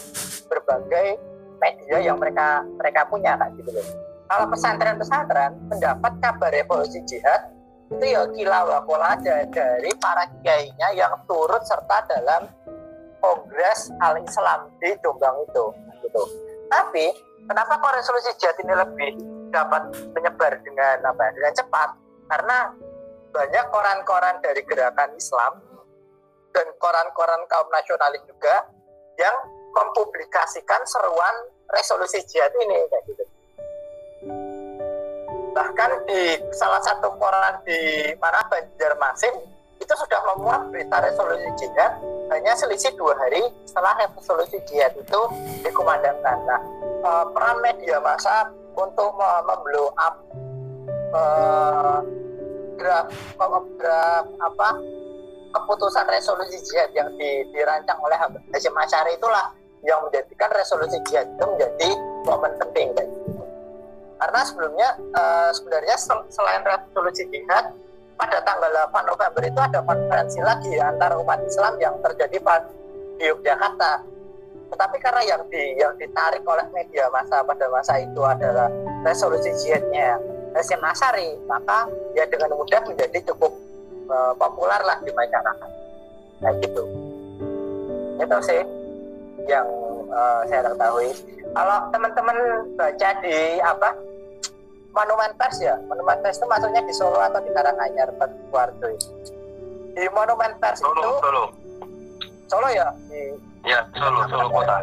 berbagai media yang mereka mereka punya kan gitu loh. Kalau pesantren-pesantren mendapat kabar revolusi jihad itu ya gila wakola dari para kiainya yang turut serta dalam kongres al-Islam di Jombang itu gitu. Tapi kenapa kok resolusi jihad ini lebih dapat menyebar dengan apa ya, dengan cepat karena banyak koran-koran dari gerakan Islam dan koran-koran kaum nasionalis juga yang mempublikasikan seruan resolusi jihad ini kayak gitu. Bahkan di salah satu koran di mana Banjarmasin itu sudah memuat berita resolusi jihad hanya selisih dua hari setelah resolusi jihad itu dikumandangkan. Nah, uh, peran media massa untuk memblow up uh, graf, graf apa keputusan resolusi jihad yang di, dirancang oleh Hashim Asyari itulah yang menjadikan resolusi jihad itu menjadi momen penting karena sebelumnya uh, sebenarnya selain resolusi jihad pada tanggal 8 November itu ada konferensi lagi antara umat Islam yang terjadi di Yogyakarta. Tetapi karena yang di yang ditarik oleh media masa pada masa itu adalah resolusi jihadnya Hasyim Asari maka ya dengan mudah menjadi cukup uh, populer lah di masyarakat. Kayak gitu. Itu sih yang uh, saya ketahui. Kalau teman-teman baca di apa Monumen Pers ya Monumen Pers itu maksudnya di Solo atau di Karanganyar Wardo di Monumen Pers Solo, itu Solo. Solo ya di Ya, Solo, Solo kota.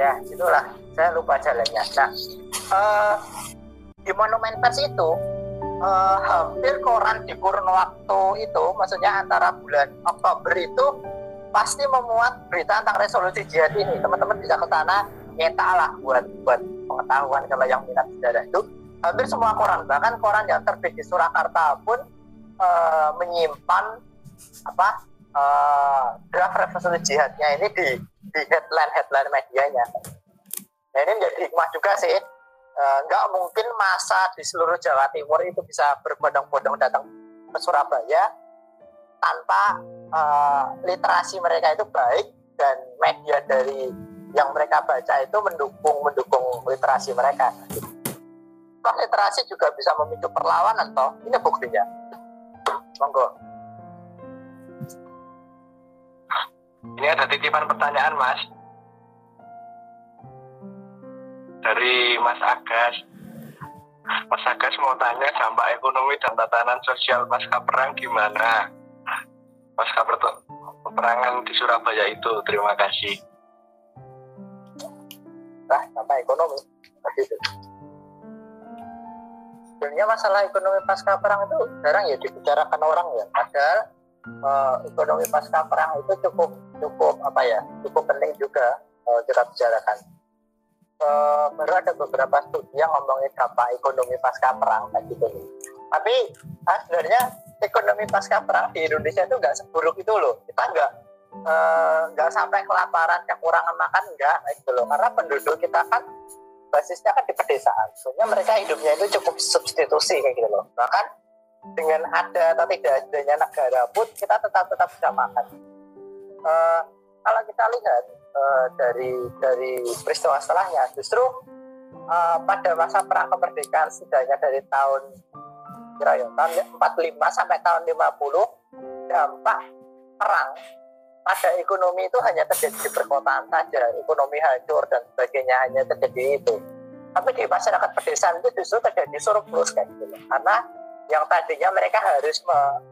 Ya, itulah. Saya lupa jalannya. Nah, uh, di Monumen Pers itu uh, hampir koran di kurun waktu itu, maksudnya antara bulan Oktober itu pasti memuat berita tentang resolusi jihad ini. Teman-teman bisa ke sana nyetak lah buat buat pengetahuan kalau yang minat sejarah itu. Hampir semua koran, bahkan koran yang terbit di Surakarta pun uh, menyimpan apa uh, draft resolusi jihadnya ini di di headline headline medianya. Nah ini menjadi hikmah juga sih. Uh, nggak mungkin masa di seluruh Jawa Timur itu bisa berbondong-bondong datang ke Surabaya tanpa uh, literasi mereka itu baik dan media dari yang mereka baca itu mendukung mendukung literasi mereka. Toh literasi juga bisa memicu perlawanan toh. Ini buktinya. Monggo. Ini ada titipan pertanyaan, Mas. Dari Mas Agas. Mas Agas mau tanya dampak ekonomi dan tatanan sosial pasca perang gimana? Pasca peperangan di Surabaya itu. Terima kasih. Nah, dampak ekonomi. Itu. Sebenarnya masalah ekonomi pasca perang itu jarang ya dibicarakan orang ya. Padahal uh, ekonomi pasca perang itu cukup cukup apa ya cukup penting juga uh, kita bicarakan uh, baru ada beberapa studi yang ngomongin dampak ekonomi pasca perang kayak gitu tapi ah, sebenarnya ekonomi pasca perang di Indonesia itu nggak seburuk itu loh kita nggak nggak uh, sampai kelaparan kekurangan makan enggak gitu loh. Karena penduduk kita kan basisnya kan di pedesaan. Sebenarnya mereka hidupnya itu cukup substitusi kayak gitu loh. Bahkan dengan ada atau tidak adanya negara pun kita tetap tetap bisa makan. Uh, kalau kita lihat uh, dari dari peristiwa setelahnya, justru uh, pada masa perang kemerdekaan setidaknya dari tahun kira ya tahun 45 sampai tahun 50 dampak perang pada ekonomi itu hanya terjadi di perkotaan saja, ekonomi hancur dan sebagainya hanya terjadi itu. Tapi di masyarakat pedesaan itu justru terjadi surplus kayak gitu, karena yang tadinya mereka harus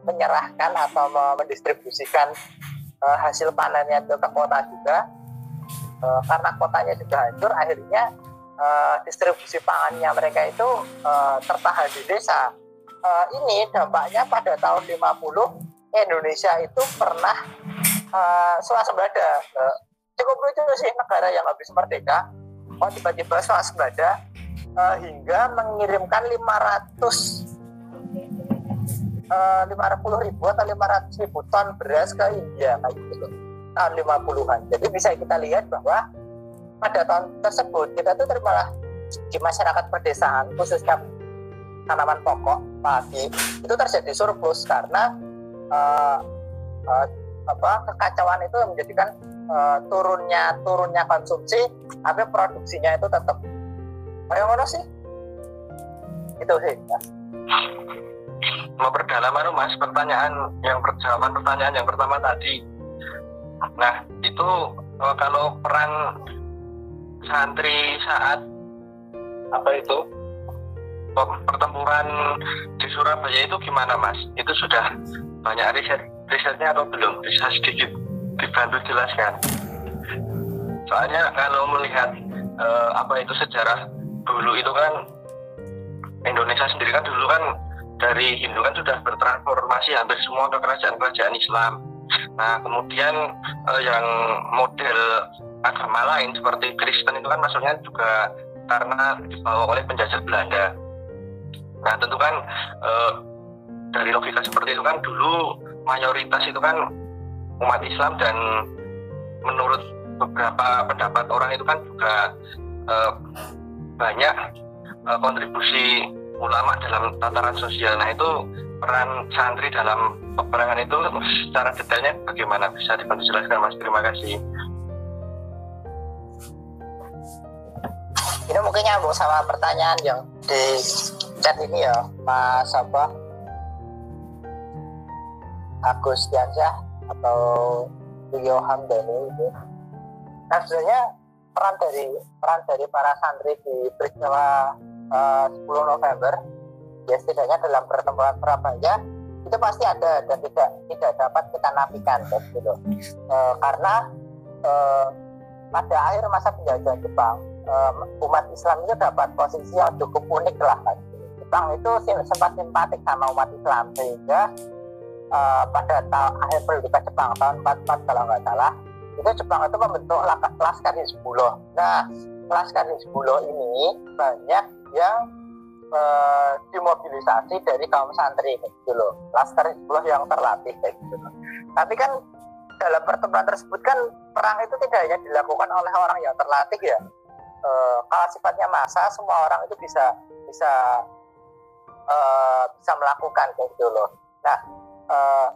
menyerahkan atau mendistribusikan uh, hasil panennya ke kota juga uh, karena kotanya juga hancur akhirnya uh, distribusi pangannya mereka itu tertahan di desa ini dampaknya pada tahun 50 Indonesia itu pernah uh, swasembada uh, cukup lucu sih negara yang habis merdeka oh tiba-tiba swasembada uh, hingga mengirimkan 500 lima puluh ribu atau lima ratus ribu ton beras ke India kayak gitu tahun 50-an. Jadi bisa kita lihat bahwa pada tahun tersebut kita tuh malah di masyarakat pedesaan khususnya tanaman pokok padi itu terjadi surplus karena uh, uh, apa kekacauan itu menjadikan uh, turunnya turunnya konsumsi tapi produksinya itu tetap. Kayak mana sih. Itu sih mau perdalam anu mas? Pertanyaan yang perjawaban pertanyaan yang pertama tadi. Nah itu uh, kalau peran santri saat apa itu? Pertempuran di Surabaya itu gimana mas? Itu sudah banyak riset risetnya atau belum? Bisa sedikit dibantu jelaskan. Soalnya kalau melihat uh, apa itu sejarah dulu itu kan Indonesia sendiri kan dulu kan dari Hindu kan sudah bertransformasi hampir semua ke kerajaan-kerajaan Islam. Nah kemudian uh, yang model agama lain seperti Kristen itu kan maksudnya juga karena dibawa oleh penjajah Belanda. Nah tentu kan e, dari logika seperti itu kan dulu mayoritas itu kan umat Islam dan menurut beberapa pendapat orang itu kan juga e, banyak e, kontribusi ulama dalam tataran sosial. Nah itu peran santri dalam peperangan itu secara detailnya bagaimana bisa dibantu jelaskan Mas? Terima kasih. ini mungkin nyambung sama pertanyaan yang di chat ini ya Mas apa Agus Diansyah atau Rio Hamdani itu nah sebenarnya peran dari peran dari para santri di peristiwa uh, 10 November ya setidaknya dalam pertemuan Surabaya itu pasti ada dan tidak tidak dapat kita nafikan gitu uh, karena uh, pada akhir masa penjajahan Jepang umat Islam itu dapat posisi yang cukup unik lah kan. Jepang itu sempat simpatik sama umat Islam sehingga uh, pada tahun akhir pendudukan Jepang tahun 44 kalau nggak salah itu Jepang itu membentuk Laskar Hizbullah. Nah, Laskar Hizbullah ini banyak yang uh, dimobilisasi dari kaum santri gitu loh. Laskar Hizbullah yang terlatih kayak gitu loh. Tapi kan dalam pertemuan tersebut kan perang itu tidak hanya dilakukan oleh orang yang terlatih ya, uh, kalau sifatnya masa semua orang itu bisa bisa uh, bisa melakukan kayak gitu loh. Nah, uh,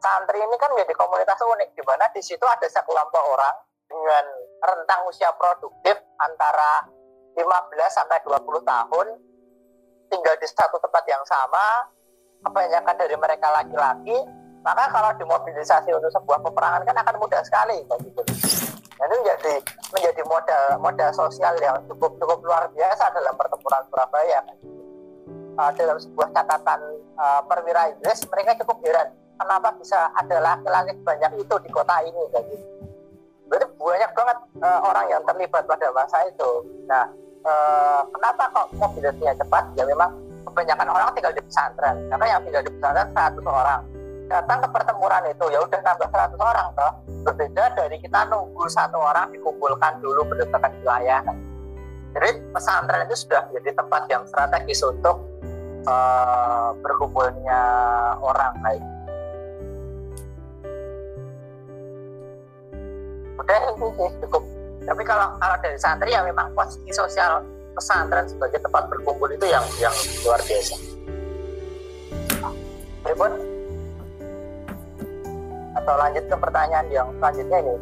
santri ini kan menjadi komunitas unik di mana di situ ada sekelompok orang dengan rentang usia produktif antara 15 sampai 20 tahun tinggal di satu tempat yang sama kebanyakan dari mereka laki-laki maka kalau dimobilisasi untuk sebuah peperangan kan akan mudah sekali kayak gitu Nah, itu menjadi menjadi modal modal sosial yang cukup cukup luar biasa dalam pertempuran Surabaya. Uh, dalam sebuah catatan uh, perwira Inggris, mereka cukup heran kenapa bisa ada laki-laki banyak itu di kota ini kayak gitu. Banyak banget uh, orang yang terlibat pada masa itu. Nah, uh, kenapa kok mobilisasinya cepat? Ya memang kebanyakan orang tinggal di pesantren. Karena yang tinggal di pesantren 100 orang datang ke pertempuran itu ya udah nambah 100 orang toh berbeda dari kita nunggu satu orang dikumpulkan dulu berdasarkan wilayah jadi pesantren itu sudah menjadi tempat yang strategis untuk uh, berkumpulnya orang lain udah cukup. Tapi kalau kalau dari santri ya memang posisi sosial pesantren sebagai tempat berkumpul itu yang yang luar biasa. Berikut atau lanjut ke pertanyaan yang selanjutnya ini.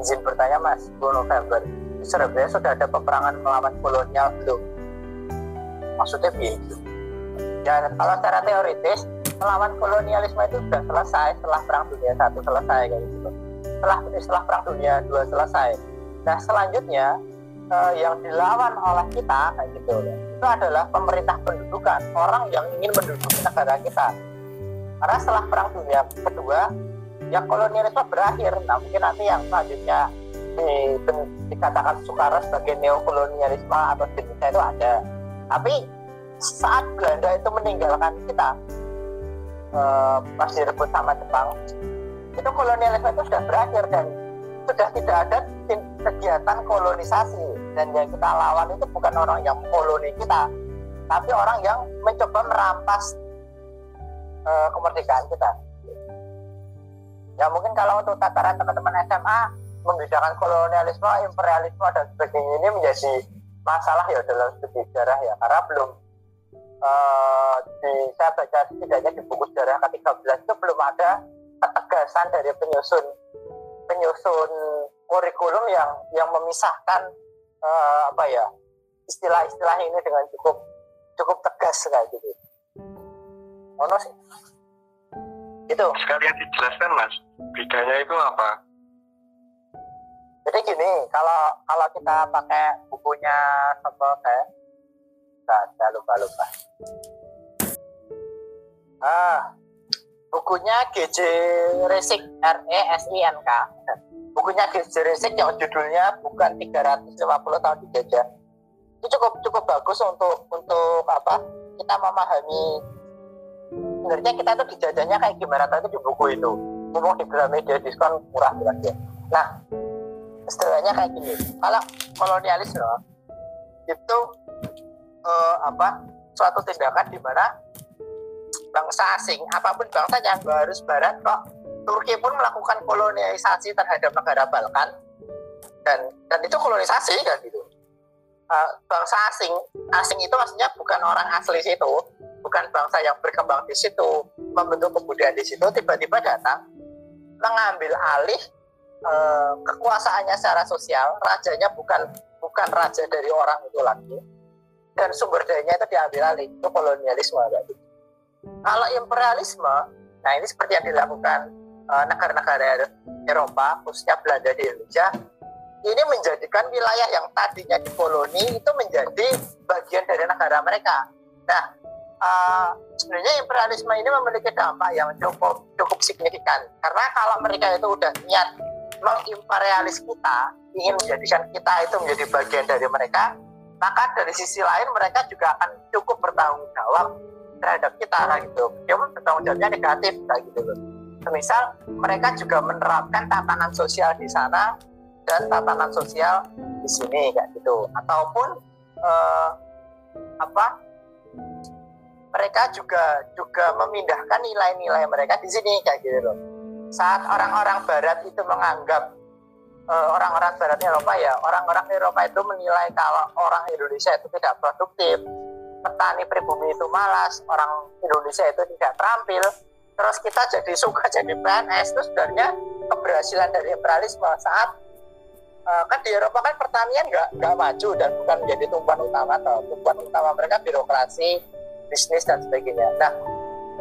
Izin bertanya mas 10 November. Surabaya sudah ada peperangan melawan kolonial belum? Maksudnya begitu dan kalau secara teoritis melawan kolonialisme itu sudah selesai setelah perang dunia satu selesai kayak gitu. Setelah setelah perang dunia dua selesai. Nah selanjutnya eh, yang dilawan oleh kita kayak gitu itu adalah pemerintah pendudukan orang yang ingin menduduki negara kita. Karena setelah perang dunia kedua yang kolonialisme berakhir. Nah mungkin nanti yang selanjutnya di, dikatakan Soekarno sebagai neokolonialisme atau jenisnya itu ada. Tapi saat Belanda itu meninggalkan kita eh, pas direbut sama Jepang itu kolonialisme itu sudah berakhir dan sudah tidak ada kegiatan kolonisasi. Dan yang kita lawan itu bukan orang yang koloni kita tapi orang yang mencoba merampas uh, kemerdekaan kita. Ya mungkin kalau untuk tataran teman-teman SMA membedakan kolonialisme, imperialisme dan sebagainya ini menjadi masalah ya dalam studi sejarah ya karena belum uh, di saya baca setidaknya di buku sejarah ke-13 itu belum ada ketegasan dari penyusun penyusun kurikulum yang yang memisahkan uh, apa ya istilah-istilah ini dengan cukup cukup tegas kayak gitu. Ono sih. Itu sekalian dijelaskan mas, bedanya itu apa? Jadi gini, kalau kalau kita pakai bukunya saya lupa lupa. Ah, bukunya GJ Resik R E S I N K. Bukunya GJ Resik yang judulnya bukan 350 tahun dijajah. Itu cukup cukup bagus untuk untuk apa? Kita memahami sebenarnya kita tuh dijajahnya kayak gimana tadi di buku itu. Ngomong di Gramedia diskon murah banget ya. Nah, istilahnya kayak gini. Kalau kolonialisme itu uh, apa? Suatu tindakan di mana bangsa asing, apa pun bangsanya, nggak harus barat kok. Turki pun melakukan kolonialisasi terhadap negara Balkan dan dan itu kolonisasi kan gitu. Uh, bangsa asing, asing itu maksudnya bukan orang asli situ, bukan bangsa yang berkembang di situ, membentuk kebudayaan di situ, tiba-tiba datang mengambil alih uh, kekuasaannya secara sosial, rajanya bukan bukan raja dari orang itu lagi, dan sumber dayanya itu diambil alih, itu kolonialisme gitu. Kalau imperialisme, nah ini seperti yang dilakukan uh, negara-negara Eropa, khususnya Belanda di Indonesia, ini menjadikan wilayah yang tadinya dikoloni itu menjadi bagian dari negara mereka. Nah, uh, sebenarnya imperialisme ini memiliki dampak yang cukup cukup signifikan karena kalau mereka itu udah niat mengimperialis kita, ingin menjadikan kita itu menjadi bagian dari mereka, maka dari sisi lain mereka juga akan cukup bertanggung jawab terhadap kita kayak gitu. Cuma bertanggung jawabnya negatif kayak gitu misal mereka juga menerapkan tatanan sosial di sana dan tatanan sosial di sini kayak gitu. Ataupun eh, apa mereka juga juga memindahkan nilai-nilai mereka di sini kayak gitu saat orang-orang barat itu menganggap orang-orang barat Eropa ya orang-orang Eropa itu menilai kalau orang Indonesia itu tidak produktif petani pribumi itu malas, orang Indonesia itu tidak terampil, terus kita jadi suka jadi PNS itu sebenarnya keberhasilan dari imperialisme saat uh, kan di Eropa kan pertanian nggak nggak maju dan bukan menjadi tumpuan utama atau tumpuan utama mereka birokrasi, bisnis dan sebagainya. Nah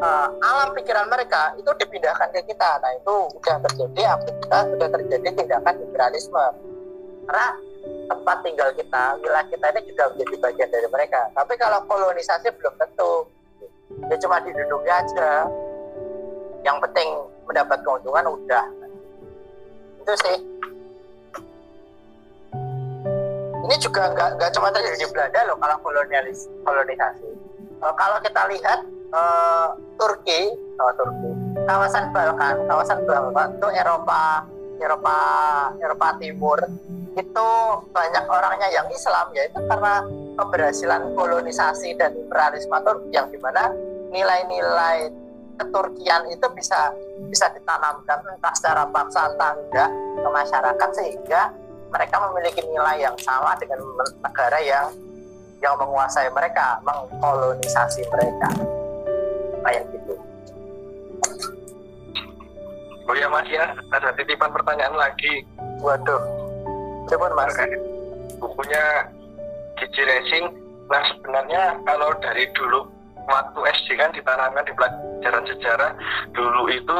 uh, alam pikiran mereka itu dipindahkan ke kita. Nah itu sudah terjadi aktivitas sudah terjadi tindakan imperialisme karena tempat tinggal kita, wilayah kita ini juga menjadi bagian dari mereka. Tapi kalau kolonisasi belum tentu. Ya cuma diduduki aja. Yang penting mendapat keuntungan udah. Itu sih. Ini juga nggak cuma terjadi di Belanda loh kalau kolonialis kolonisasi. Kalau kita lihat uh, Turki, oh, Turki, kawasan Balkan, kawasan Balkan itu Eropa, Eropa, Eropa Timur itu banyak orangnya yang Islam ya itu karena keberhasilan kolonisasi dan imperialisme Turki yang di mana nilai-nilai keturkian itu bisa bisa ditanamkan entah secara bangsa entah enggak ke masyarakat sehingga mereka memiliki nilai yang sama dengan negara yang yang menguasai mereka, mengkolonisasi mereka. Kayak gitu. Oh ya Mas ya, ada titipan pertanyaan lagi. Waduh, Coba mas. Bukunya Gigi Racing. Nah sebenarnya kalau dari dulu waktu SD kan ditanamkan di pelajaran sejarah dulu itu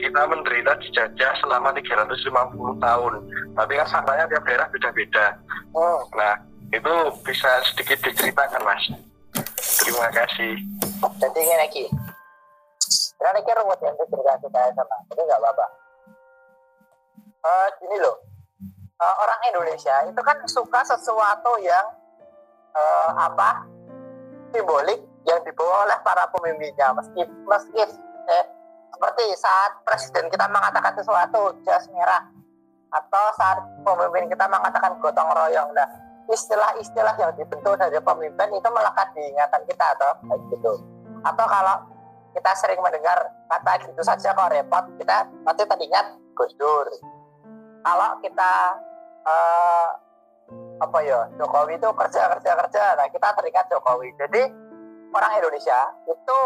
kita menderita dijajah selama 350 tahun. Tapi kan faktanya tiap daerah beda-beda. Oh. Nah itu bisa sedikit diceritakan mas. Terima kasih. Jadi ini lagi. Karena ini ruwet yang cerita kita sama, tapi nggak apa-apa. Uh, gini loh, uh, orang Indonesia itu kan suka sesuatu yang uh, apa simbolik yang dibawa oleh para pemimpinnya meski meski eh, seperti saat presiden kita mengatakan sesuatu jas merah atau saat pemimpin kita mengatakan gotong royong nah istilah-istilah yang dibentuk dari pemimpin itu melekat di ingatan kita atau gitu. Atau kalau kita sering mendengar kata gitu saja kok repot kita nanti teringat Gus Dur. Kalau kita uh, apa ya Jokowi itu kerja kerja kerja nah kita teringat Jokowi. Jadi orang Indonesia itu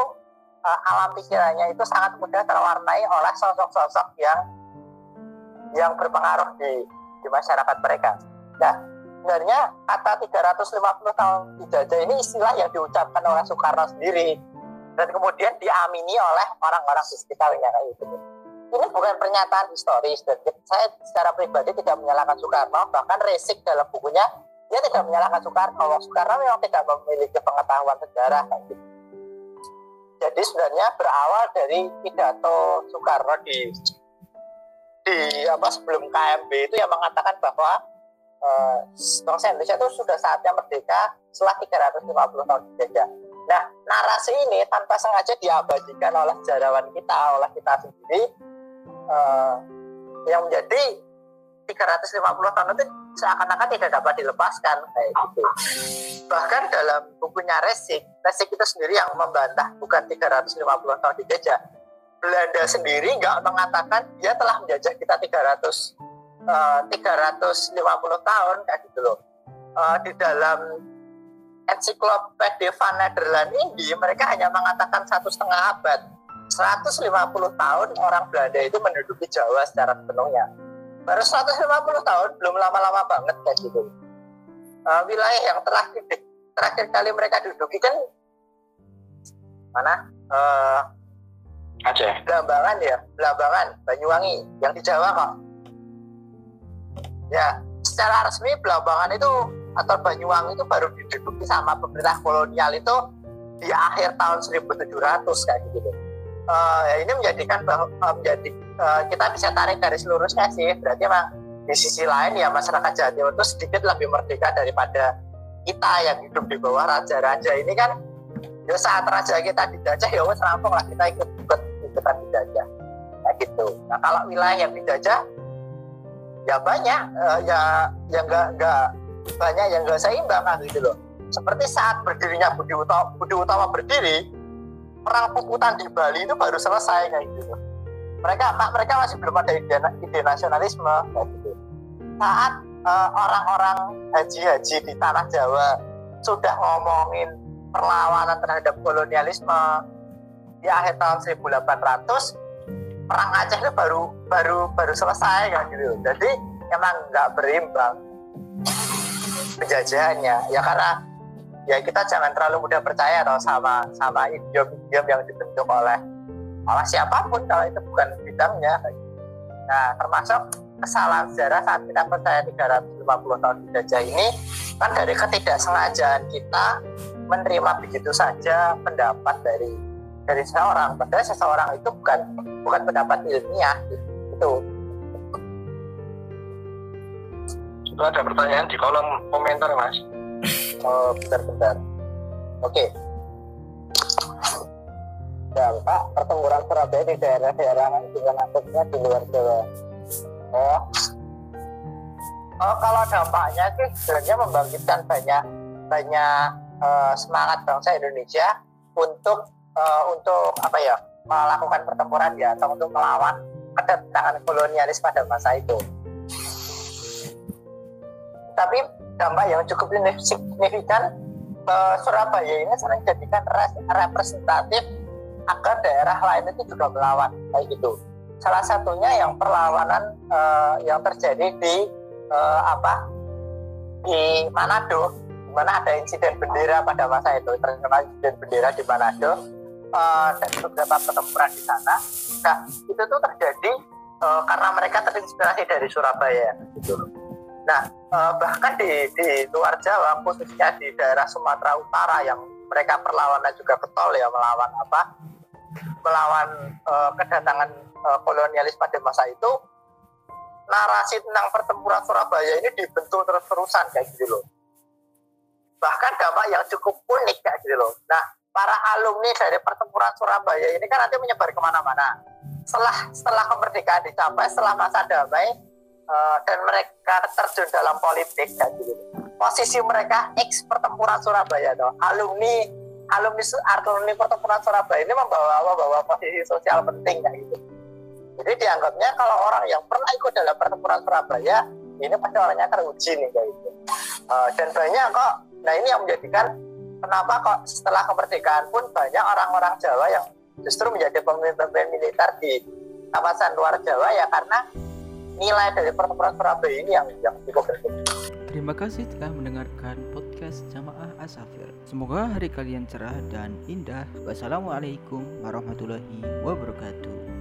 uh, alam pikirannya itu sangat mudah terwarnai oleh sosok-sosok yang yang berpengaruh di di masyarakat mereka. Nah, sebenarnya kata 350 tahun dijajah ini istilah yang diucapkan oleh Soekarno sendiri dan kemudian diamini oleh orang-orang di sekitarnya kayak gitu. Ini bukan pernyataan historis dan saya secara pribadi tidak menyalahkan Soekarno, bahkan Resik dalam bukunya dia tidak menyalahkan Soekarno. Soekarno memang tidak memiliki pengetahuan sejarah gitu. Jadi sebenarnya berawal dari pidato Soekarno di di apa sebelum KMB itu yang mengatakan bahwa bangsa Indonesia itu sudah saatnya merdeka setelah 350 tahun dijajah. Nah, narasi ini tanpa sengaja diabadikan oleh sejarawan kita, oleh kita sendiri, uh, yang menjadi 350 tahun itu seakan-akan tidak dapat dilepaskan kayak gitu. Bahkan dalam bukunya Resik, Resik itu sendiri yang membantah bukan 350 tahun dijajah, Belanda sendiri nggak mengatakan dia telah menjajah kita 300 uh, 350 tahun kayak gitu loh. Uh, di dalam ensiklopedia Van Nederland ini mereka hanya mengatakan satu setengah abad 150 tahun orang Belanda itu menduduki Jawa secara sepenuhnya baru 150 tahun belum lama-lama banget kayak gitu uh, wilayah yang terakhir terakhir kali mereka duduki kan mana uh, Aceh. Belambangan ya, Belambangan, Banyuwangi, yang di Jawa kok. Ya, secara resmi Belambangan itu atau Banyuwangi itu baru diduduki sama pemerintah kolonial itu di akhir tahun 1700 kayak gitu. Uh, ya ini menjadikan bahwa uh, menjadi uh, kita bisa tarik dari seluruhnya sih. Berarti emang di sisi lain ya masyarakat Jawa Timur itu sedikit lebih merdeka daripada kita yang hidup di bawah raja-raja ini kan ya saat raja kita dijajah ya wes rampung lah kita ikut ikut ikutan dijajah kayak gitu nah kalau wilayah yang dijajah ya banyak uh, ya yang enggak enggak banyak yang enggak seimbang kan gitu loh. Seperti saat berdirinya Budi Utama, Budi Utama berdiri perang puputan di Bali itu baru selesai kayak gitu mereka mereka masih belum ada ide, ide nasionalisme kayak gitu. Saat uh, orang-orang haji-haji di tanah Jawa sudah ngomongin perlawanan terhadap kolonialisme di akhir tahun 1800 perang Aceh itu baru baru baru selesai kan gitu. Jadi emang nggak berimbang penjajahannya. Ya karena ya kita jangan terlalu mudah percaya atau sama sama idiom-idiom yang dibentuk oleh oleh siapa pun kalau itu bukan bidangnya. Nah termasuk kesalahan sejarah saat kita percaya 350 tahun dijajah ini kan dari ketidaksengajaan kita menerima begitu saja pendapat dari dari seseorang. Padahal seseorang itu bukan bukan pendapat ilmiah itu itu ada pertanyaan di kolom komentar mas. Oh bentar-bentar oke. Okay. dampak pertempuran Surabaya di daerah-daerah juga nasibnya di luar Jawa. Oh. Oh kalau dampaknya sih sebenarnya membangkitkan banyak banyak uh, semangat bangsa Indonesia untuk uh, untuk apa ya melakukan pertempuran ya atau untuk melawan kedatangan kolonialis pada masa itu. Tapi dampak yang cukup signifikan uh, Surabaya ini sering jadikan representatif agar daerah lain itu juga melawan kayak gitu. Salah satunya yang perlawanan uh, yang terjadi di uh, apa di Manado, di mana ada insiden bendera pada masa itu terkenal insiden bendera di Manado uh, dan beberapa pertempuran di sana. Nah, itu tuh terjadi uh, karena mereka terinspirasi dari Surabaya gitu. Nah, uh, bahkan di, di luar Jawa, khususnya di daerah Sumatera Utara yang mereka perlawanan juga ketol ya melawan apa? Melawan uh, kedatangan uh, kolonialis pada masa itu, narasi tentang pertempuran Surabaya ini dibentuk terus-terusan kayak gitu loh. Bahkan dampak yang cukup unik kayak gitu loh. Nah, para alumni dari pertempuran Surabaya ini kan nanti menyebar ke mana-mana. Setelah setelah kemerdekaan dicapai, setelah masa damai uh, dan mereka terjun dalam politik kayak gitu. Posisi mereka ex pertempuran Surabaya tuh, alumni alumni alumni pertempuran Surabaya ini membawa membawa posisi sosial penting kayak gitu. Jadi dianggapnya kalau orang yang pernah ikut dalam pertempuran Surabaya ini pasti orangnya teruji nih kayak gitu. Uh, dan banyak kok. Nah ini yang menjadikan kenapa kok setelah kemerdekaan pun banyak orang-orang Jawa yang justru menjadi pemimpin-pemimpin militer di kawasan luar Jawa ya karena nilai dari pertempuran Surabaya ini yang yang cukup. Terima kasih telah mendengarkan podcast Jamaah Asafir. Semoga hari kalian cerah dan indah. Wassalamualaikum warahmatullahi wabarakatuh.